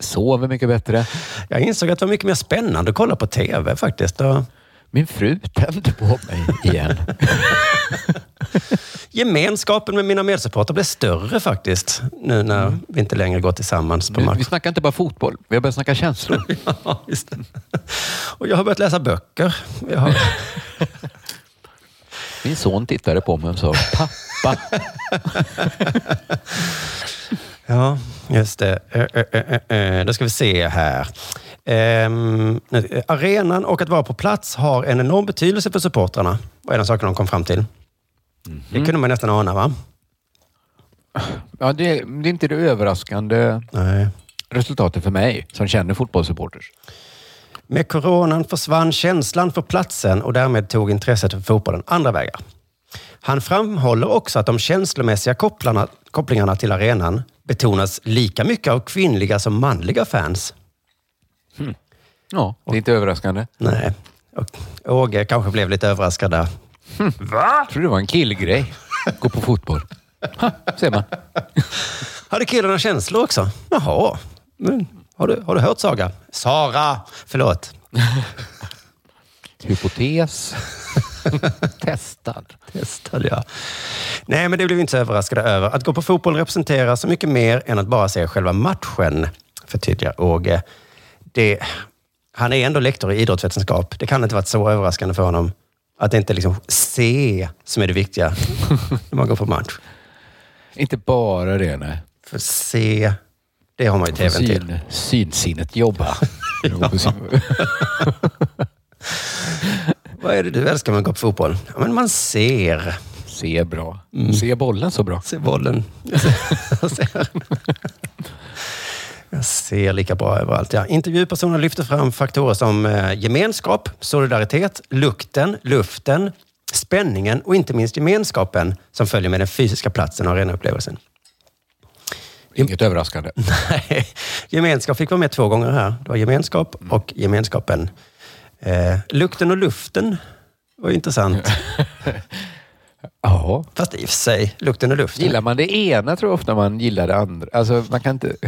S4: Sover mycket bättre.
S3: Jag insåg att det var mycket mer spännande att kolla på TV faktiskt. Och
S4: Min fru tände på mig igen.
S3: gemenskapen med mina medsupportrar blev större faktiskt. Nu när vi inte längre går tillsammans på
S4: Nu,
S3: match.
S4: vi snackar inte bara fotboll, vi har börjat snacka känslor.
S3: Ja. Och jag har börjat läsa böcker. Jag har...
S4: Min son tittade på mig och sa pappa.
S3: Ja, just det. Då ska vi se här. Ehm, eh, arenan och att vara på plats har en enorm betydelse för supportrarna. Vad är den saken de kom fram till? Det kunde man nästan ana, va?
S4: Ja, det, det är inte det överraskande
S3: Nej.
S4: resultatet för mig som känner fotbollssupporters.
S3: Med coronan försvann känslan för platsen och därmed tog intresset för fotbollen andra vägar. Han framhåller också att de känslomässiga kopplarna, kopplingarna till arenan betonas lika mycket av kvinnliga som manliga fans.
S4: Ja, det är inte överraskande.
S3: Nej. Och Åge kanske blev lite överraskad där.
S4: Va? Jag trodde det var en killgrej. Gå på fotboll. Ha, ser man.
S3: Hade killarna känslor också? Jaha. Men, har, du, har du hört Saga? Sara! Förlåt.
S4: Hypotes. Testad.
S3: Testad, ja. Nej, men det blev vi inte så överraskade över. Att gå på fotboll representerar så mycket mer än att bara se själva matchen, förtydligar Åge. Det, han är ändå lektor i idrottsvetenskap. Det kan inte varit så överraskande för honom att det inte är liksom se som är det viktiga när man går på match.
S4: Inte bara det, nej.
S3: För se, det har man ju tvn till.
S4: Syn, synsinnet jobba.
S3: Vad är det du älskar med att gå på fotboll? Ja, men man ser.
S4: Se bra.
S3: Mm.
S4: Se bollen så bra.
S3: Se bollen. Jag ser, jag ser lika bra överallt. Ja. Intervjupersoner lyfter fram faktorer som eh, gemenskap, solidaritet, lukten, luften, spänningen och inte minst gemenskapen som följer med den fysiska platsen och arenaupplevelsen.
S4: Inget överraskande.
S3: Nej, gemenskap fick vara med två gånger här. Det var gemenskap och gemenskapen. Eh, lukten och luften var intressant.
S4: Ja.
S3: Fast i och för sig, lukten och luften.
S4: Gillar man det ena tror jag ofta man gillar det andra. Alltså man kan inte...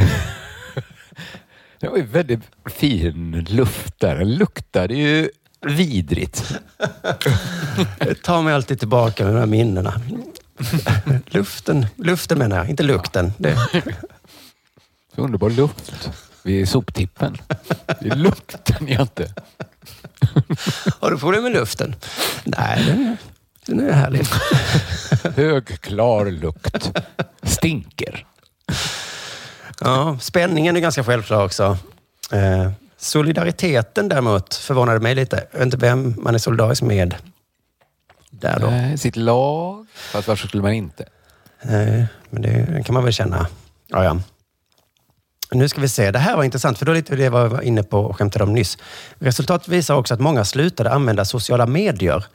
S4: Det var ju väldigt fin luft där. Den luktade ju vidrigt.
S3: Det tar mig alltid tillbaka med de här minnena. Luften, luften menar jag, inte lukten. Det,
S4: Så underbar luft vid soptippen. Det är lukten jag inte...
S3: har du problem med luften? Nej, den, den är härlig.
S4: Hög, klar lukt. Stinker.
S3: Ja, spänningen är ganska självklar också. Eh, solidariteten däremot förvånade mig lite. Jag vet inte vem man är solidarisk med där då.
S4: Nej, sitt lag. Fast varför skulle man inte?
S3: Nej, men det kan man väl känna. Ja, ja. Nu ska vi se. Det här var intressant, för då är lite det jag var inne på och skämtade om nyss. Resultatet visar också att många slutade använda sociala medier.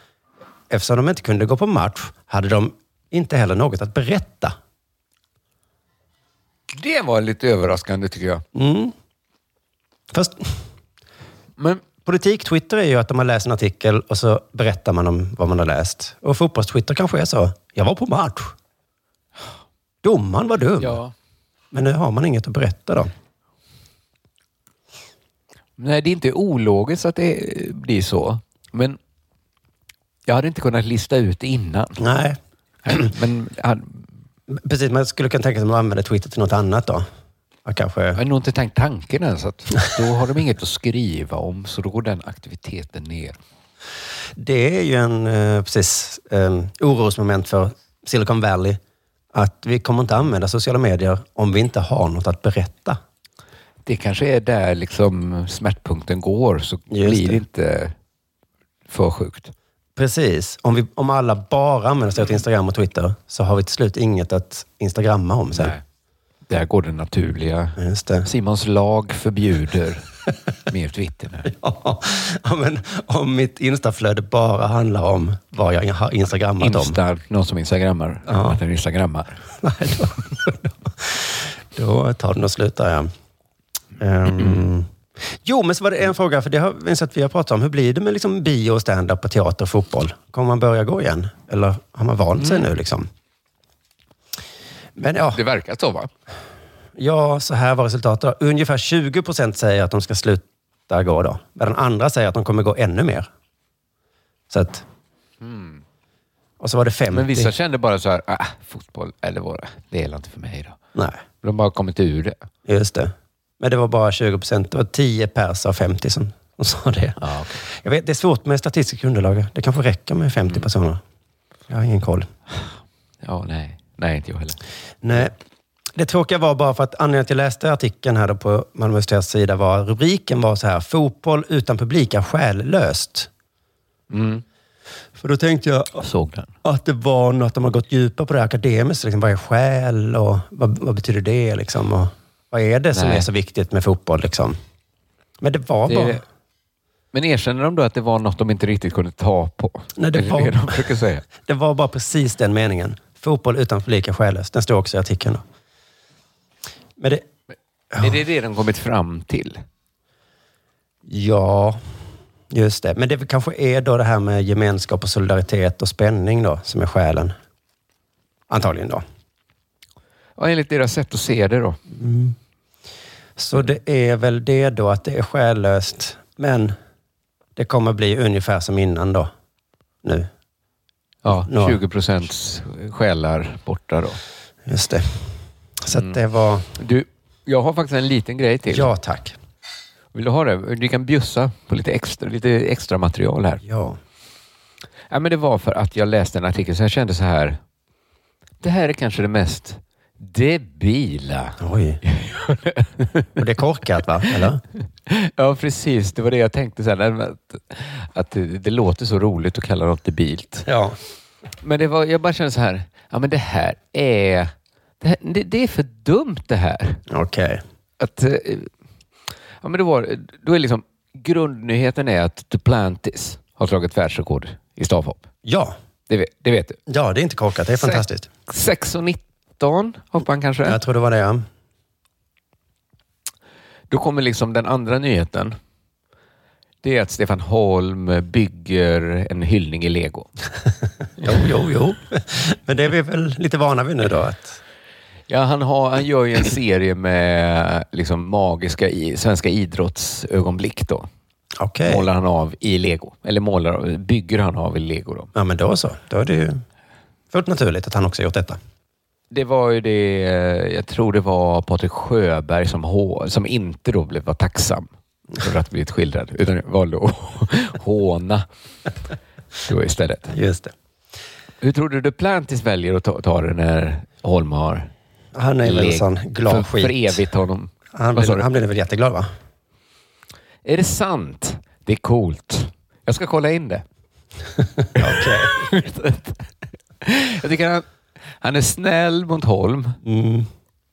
S3: Eftersom de inte kunde gå på match hade de inte heller något att berätta.
S4: Det var lite överraskande tycker jag.
S3: Mm. Fast
S4: Men
S3: politik-Twitter är ju att de har läst en artikel och så berättar man om vad man har läst. Och fotbolls-Twitter kanske är så. Jag var på match. Domaren var dum.
S4: Ja.
S3: Men nu har man inget att berätta då.
S4: Nej, det är inte ologiskt att det blir så. Men jag hade inte kunnat lista ut det innan.
S3: Nej.
S4: Men
S3: Precis, man skulle kunna tänka sig att man använder Twitter till något annat då. Man kanske...
S4: har nog inte tänkt tanken ens. Att då har de inget att skriva om, så då går den aktiviteten ner.
S3: Det är ju en eh, precis, eh, orosmoment för Silicon Valley. Att vi kommer inte använda sociala medier om vi inte har något att berätta.
S4: Det kanske är där liksom smärtpunkten går, så
S3: Just
S4: blir det
S3: det.
S4: inte för sjukt.
S3: Precis. Om, vi, om alla bara använder sig av Instagram och Twitter så har vi till slut inget att instagramma om sen.
S4: Nej. Där går det naturliga.
S3: Just det.
S4: Simons lag förbjuder mer Twitter.
S3: Ja, men om mitt instaflöde bara handlar om vad jag har instagrammat om.
S4: Insta, någon som instagrammar.
S3: Ja.
S4: Att den instagrammar.
S3: Nej, då, då tar den och slutar jag. Ehm, Jo, men så var det en fråga, för det har vi sett vi har pratat om. Hur blir det med liksom bio, stand-up på teater och fotboll? Kommer man börja gå igen? Eller har man vant sig nu? Liksom? Men ja,
S4: Det verkar så va?
S3: ja, så här var resultatet. då. Ungefär 20 procent säger att de ska sluta gå då. Medan andra säger att de kommer gå ännu mer. Så att... Och så var det 50.
S4: Men vissa kände bara så här, ah, fotboll, eller vad det är inte för mig då.
S3: Nej,
S4: De har bara kommit ur det.
S3: just det. Men det var bara 20 procent. Det var 10 pers av 50 som, som sa det.
S4: Ja, okej.
S3: Jag vet, det är svårt med statistiska underlag. Det kanske räcker med 50 personer. Jag har ingen koll.
S4: ja nej. Nej, inte jag heller.
S3: Nej. Det tråkiga var bara för att anledningen till att jag läste artikeln här på Malmö universitets sida var rubriken var så här, fotboll utan publik är själlöst.
S4: Mm.
S3: För då tänkte jag
S4: Jag såg den.
S3: att det var något de har gått djupare på det akademiskt. Liksom, vad är själ och vad, vad betyder det? Liksom, och vad är det som
S4: Nej.
S3: är så viktigt med fotboll? Liksom? Men det var
S4: Det-
S3: bara...
S4: Men erkänner de då att det var något de inte riktigt kunde ta på?
S3: Nej, det var-
S4: det de försöker säga?
S3: Det var bara precis den meningen. Fotboll utan publik är själlöst. Den står också i artikeln. Men det...
S4: Är det det de kommit fram till?
S3: Ja, just det. Men det kanske är då det här med gemenskap och solidaritet och spänning då, som är själen. Antagligen då.
S4: Ja, enligt deras sätt att se det då.
S3: Så det är väl det då, att det är själlöst, men det kommer bli ungefär som innan då. Nu.
S4: Ja,
S3: Ja.
S4: 20 procents själar borta då.
S3: Just det. Så
S4: Mm.
S3: det var...
S4: Du, jag har faktiskt en liten grej till.
S3: Ja, tack.
S4: Vill du ha det? Du kan bjussa på lite extra, lite extra material här.
S3: Ja.
S4: Ja, men det var för att jag läste en artikel så jag kände så här. Det här är kanske det mest Debila.
S3: Oj. Och det är korkat va? Eller?
S4: Ja, precis. Det var det jag tänkte. Sen, att, att det, det, låter så roligt att kalla något debilt.
S3: Ja.
S4: Men det var, jag bara känner så här. Ja, men det här är... Det, här, det, det är för dumt det här.
S3: Okej.
S4: Okay. Eh, ja, men då liksom, grundnyheten är att Duplantis har slagit världsrekord i stavhopp.
S3: Ja.
S4: Det, det vet du.
S3: Ja, det är inte korkat. Det är fantastiskt.
S4: 6,90 13 hoppade han kanske?
S3: Jag tror det var det, ja.
S4: Då kommer liksom den andra nyheten. Det är att Stefan Holm bygger en hyllning i lego.
S3: jo, jo, jo. Men det är vi väl lite vana vid nu då? Att...
S4: Ja, han, har, han gör ju en serie med liksom magiska i, svenska idrottsögonblick. Då.
S3: Okay.
S4: Målar han av i lego. Eller målar, bygger han av i lego. Då.
S3: Ja, men då så. Då är det ju fullt naturligt att han också gjort detta.
S4: Det var ju det, eh, jag tror det var Patrik Sjöberg som, som inte då blev var tacksam för att blivit skildrad, utan valde att håna då istället.
S3: Just det.
S4: Hur tror du Duplantis väljer att ta, ta det när Holm har
S3: Han är väl en sån glad
S4: för,
S3: skit.
S4: för evigt honom?
S3: Han
S4: du?
S3: han blir väl jätteglad, va?
S4: Är det sant? Det är coolt. Jag ska kolla in det.
S3: Okej.
S4: Jag tycker han, han är snäll mot Holm.
S3: Mm.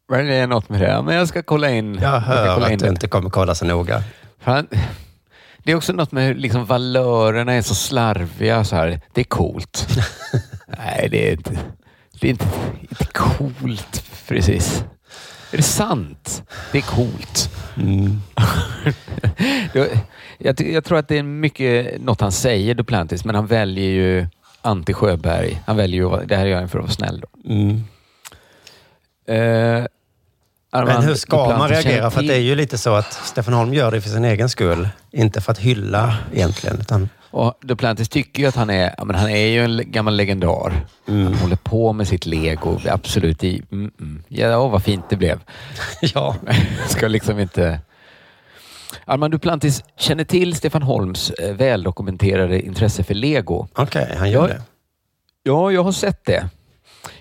S4: Men det är något med det. Men jag ska kolla in.
S3: Jag hör
S4: kolla in
S3: att du
S4: det.
S3: inte kommer kolla så noga.
S4: Fan, det är också något med hur liksom valörerna är så slarviga. Så här. Det är coolt. Nej, det är inte, det är inte, inte coolt precis. Är det sant? Det är coolt. Det- jag, ty- jag tror att det är mycket något han säger, Duplantis, men han väljer ju Antti Sjöberg. Han väljer ju, att vara- det här gör han för att vara snäll. Då.
S3: Mm.
S4: Eh,
S3: Men hur ska man reagera? För att det är ju lite så att Stefan Holm gör det för sin egen skull. Inte för att hylla egentligen. Utan,
S4: Och Duplantis tycker ju att han är, men han är ju en gammal legendar. Han håller på med sitt lego. Absolut i... Mm, mm. Ja, åh, vad fint det blev.
S3: ja.
S4: Ska liksom inte... Armand Duplantis känner till Stefan Holms eh, väldokumenterade intresse för lego.
S3: Okej, han gör
S4: Ja.
S3: det.
S4: Ja, jag har sett det.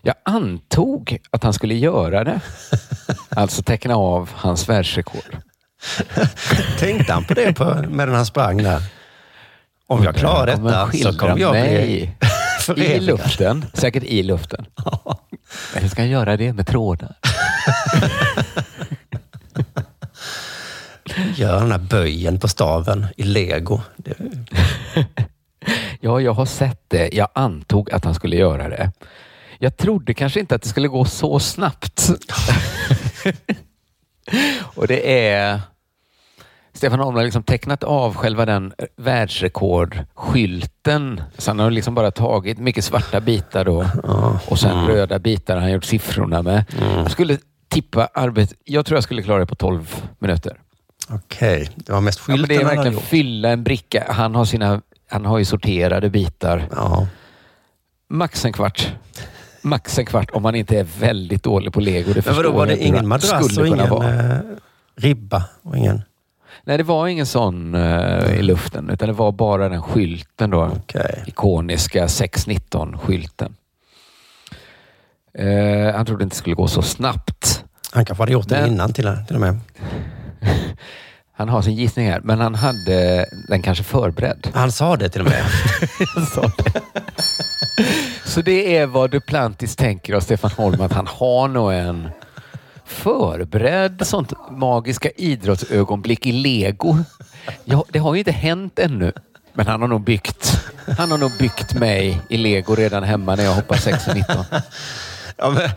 S4: Jag antog att han skulle göra det. Alltså teckna av hans världsrekord.
S3: Tänkte han på det på, medan han sprang där? Om jag klarar
S4: Han
S3: detta så kommer jag bli
S4: i luften. Säkert i luften. Eller ska jag göra det med trådar?
S3: Gör den här böjen på staven i lego. Det,
S4: Ja, jag har sett det. Jag antog att han skulle göra det. Jag trodde kanske inte att det skulle gå så snabbt. Och det är... Stefan Holm har liksom tecknat av själva den världsrekordskylten. Så han har liksom bara tagit mycket svarta bitar då och sen röda bitar han gjort siffrorna med. Jag skulle tippa arbete. Jag tror jag skulle klara det på 12 minuter.
S3: Okej, det var mest
S4: Ja, men
S3: skylten
S4: det är
S3: han
S4: verkligen
S3: gjort.
S4: fylla en bricka. Han har, sina, han har ju sorterade bitar. Max en kvart. Max en kvart om man inte är väldigt dålig på lego. Det
S3: Men vadå, var det ingen
S4: han
S3: madrass och ingen
S4: vara.
S3: eh, ribba? Och ingen...
S4: Nej, det var ingen sån eh, i luften, utan det var bara den skylten då. Ikoniska 619-skylten. Eh, han trodde inte det skulle gå så snabbt.
S3: Han kanske hade gjort det innan till, till och med.
S4: Han har sin gissning här, men han hade den kanske förberedd.
S3: Han sa det till och med.
S4: Han sa det. Så det är vad Duplantis tänker av Stefan Holm, att han har nog en förberedd sånt magiska idrottsögonblick i lego. Ja, det har ju inte hänt ännu, men han har nog byggt, han har nog byggt mig i lego redan hemma när jag hoppar 6 och 19.
S3: Ja, men,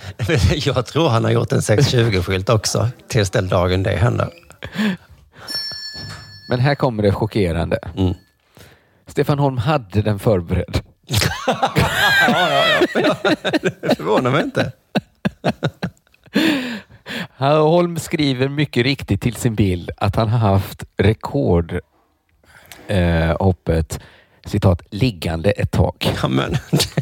S3: jag tror han har gjort en 620-skylt också tills den dagen det händer.
S4: Men här kommer det chockerande. Stefan Holm hade den förberedd.
S3: ja, ja, ja. Det förvånar mig inte.
S4: Holm skriver mycket riktigt till sin bild att han har haft rekordhoppet eh, citat, liggande ett tag.
S3: Ja, men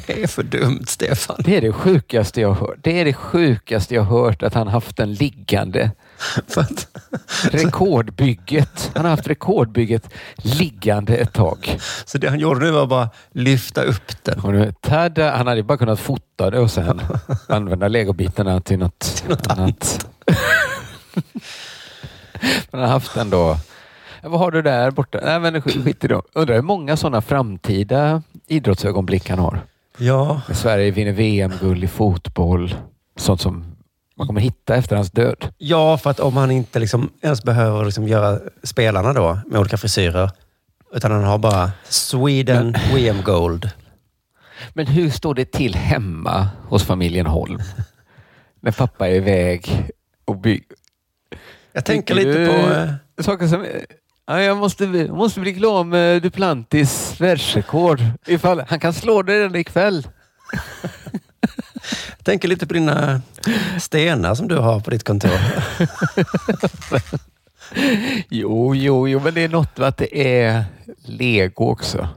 S3: det är för dumt, Stefan.
S4: Det är det sjukaste jag har hört. Det är det sjukaste jag har hört att han haft den liggande. Rekordbygget. Han har haft rekordbygget liggande ett tag.
S3: Så det han gjorde nu var bara lyfta upp den.
S4: Och nu, tada, han hade bara kunnat fota det och sen använda legobitarna till något, annat. Men han har haft den då. Vad har du där borta? Nej, men skit i det. Undrar hur många sådana framtida idrottsögonblick han har.
S3: Ja.
S4: Sverige vinner VM-guld i fotboll. Sånt som man kommer hitta efter hans död.
S3: Ja, för att om han inte liksom ens behöver liksom göra spelarna då med olika frisyrer, utan han har bara Sweden VM Gold.
S4: Men hur står det till hemma hos familjen Holm? När pappa är iväg och bygger.
S3: Jag tänker lite på... eh,
S4: Saker som... Ja, jag måste, jag måste bli klar med Duplantis världsrekord. Ifall han kan slå det redan ikväll.
S3: Jag tänker lite på dina stenar som du har på ditt kontor.
S4: Jo, jo, jo, men det är något med att det är lego också.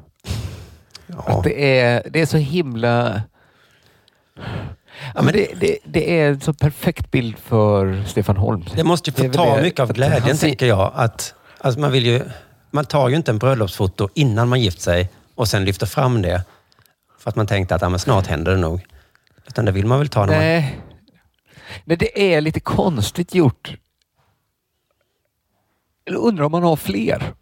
S4: Att det, är, det är så himla... Ja, men det, det, det är en så perfekt bild för Stefan Holm.
S3: Det måste ju få
S4: väl
S3: ta
S4: det-
S3: mycket av glädjen,
S4: han
S3: tänker jag. Att, alltså man, vill ju, man tar ju inte en bröllopsfoto innan man gift sig och sen lyfter fram det för att man tänkte att ja, snart händer det nog. Utan det vill man väl ta när man...
S4: Nej. Nej, det är lite konstigt gjort. Eller undrar om man har fler?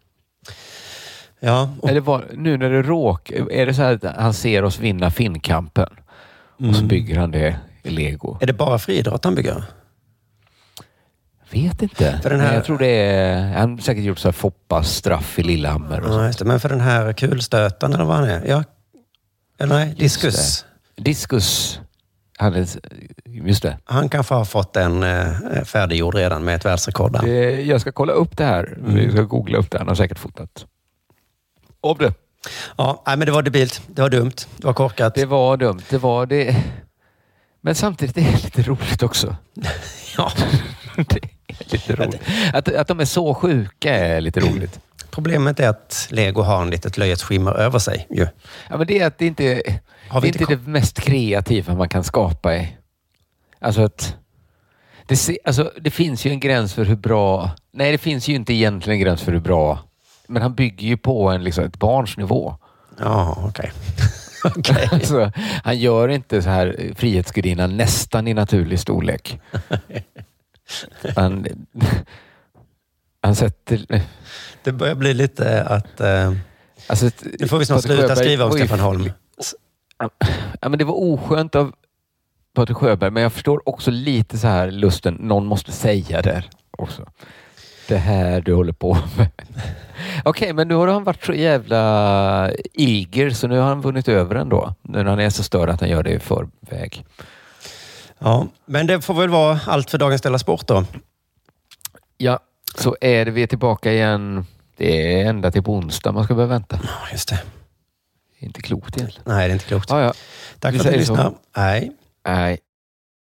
S3: Ja,
S4: Eller var, nu när det råkar, är det så här att han ser oss vinna Finnkampen och så
S3: Mm.
S4: bygger han det i lego?
S3: Är det bara friidrott han bygger?
S4: vet inte.
S3: För den här-
S4: Jag tror det är... Han har säkert gjort så här Foppas straff i Lillehammer. Och.
S3: Ja, just det. Men för den här kulstötaren eller vad han är? Ja. Eller nej, diskus.
S4: Diskus. Han är, just det.
S3: Han kanske har fått en eh, färdiggjord redan med ett världsrekord där.
S4: det. Jag ska kolla upp det här. Vi ska googla upp det. Han har säkert fotat. Av det.
S3: Ja, nej, men det var debilt. Det var dumt. Det var korkat.
S4: Det var dumt. Det var det. Men samtidigt är det lite roligt också.
S3: ja.
S4: det är lite roligt. Att, att de är så sjuka är lite roligt.
S3: Problemet är att Lego har en litet löjets skimmer över sig. Ju.
S4: Ja, men det är att det inte, det
S3: Har
S4: är
S3: vi
S4: inte
S3: inte
S4: det mest kreativa man kan skapa. I. Alltså att det, se- alltså det finns ju en gräns för hur bra... Nej, det finns ju inte egentligen en gräns för hur bra... Men han bygger ju på en, liksom, ett barns nivå.
S3: Ja, okej.
S4: alltså, han gör inte så här Frihetsgudinnan nästan i naturlig storlek. han, han sätter...
S3: Det börjar bli lite att... Eh,
S4: Alltså,
S3: nu får vi snart sluta skriva om Stefan Holm.
S4: Ja, men det var oskönt av Patrik Sjöberg, men jag förstår också lite så här lusten. Någon måste säga det också. Det här du håller på med. Okej, men nu har han varit så jävla eager så nu har han vunnit över ändå. Nu när han är så störd att han gör det i förväg.
S3: Ja, men det får väl vara allt för dagens Della Sport då.
S4: Ja, så är det vi är tillbaka igen. Det är ända till på onsdag man ska behöva vänta.
S3: Ja, just det.
S4: Inte klokt egentligen.
S3: Nej, det är inte klokt.
S4: Ja, ja.
S3: Tack
S4: Vi
S3: för att ni lyssnade. Nej.
S4: Nej.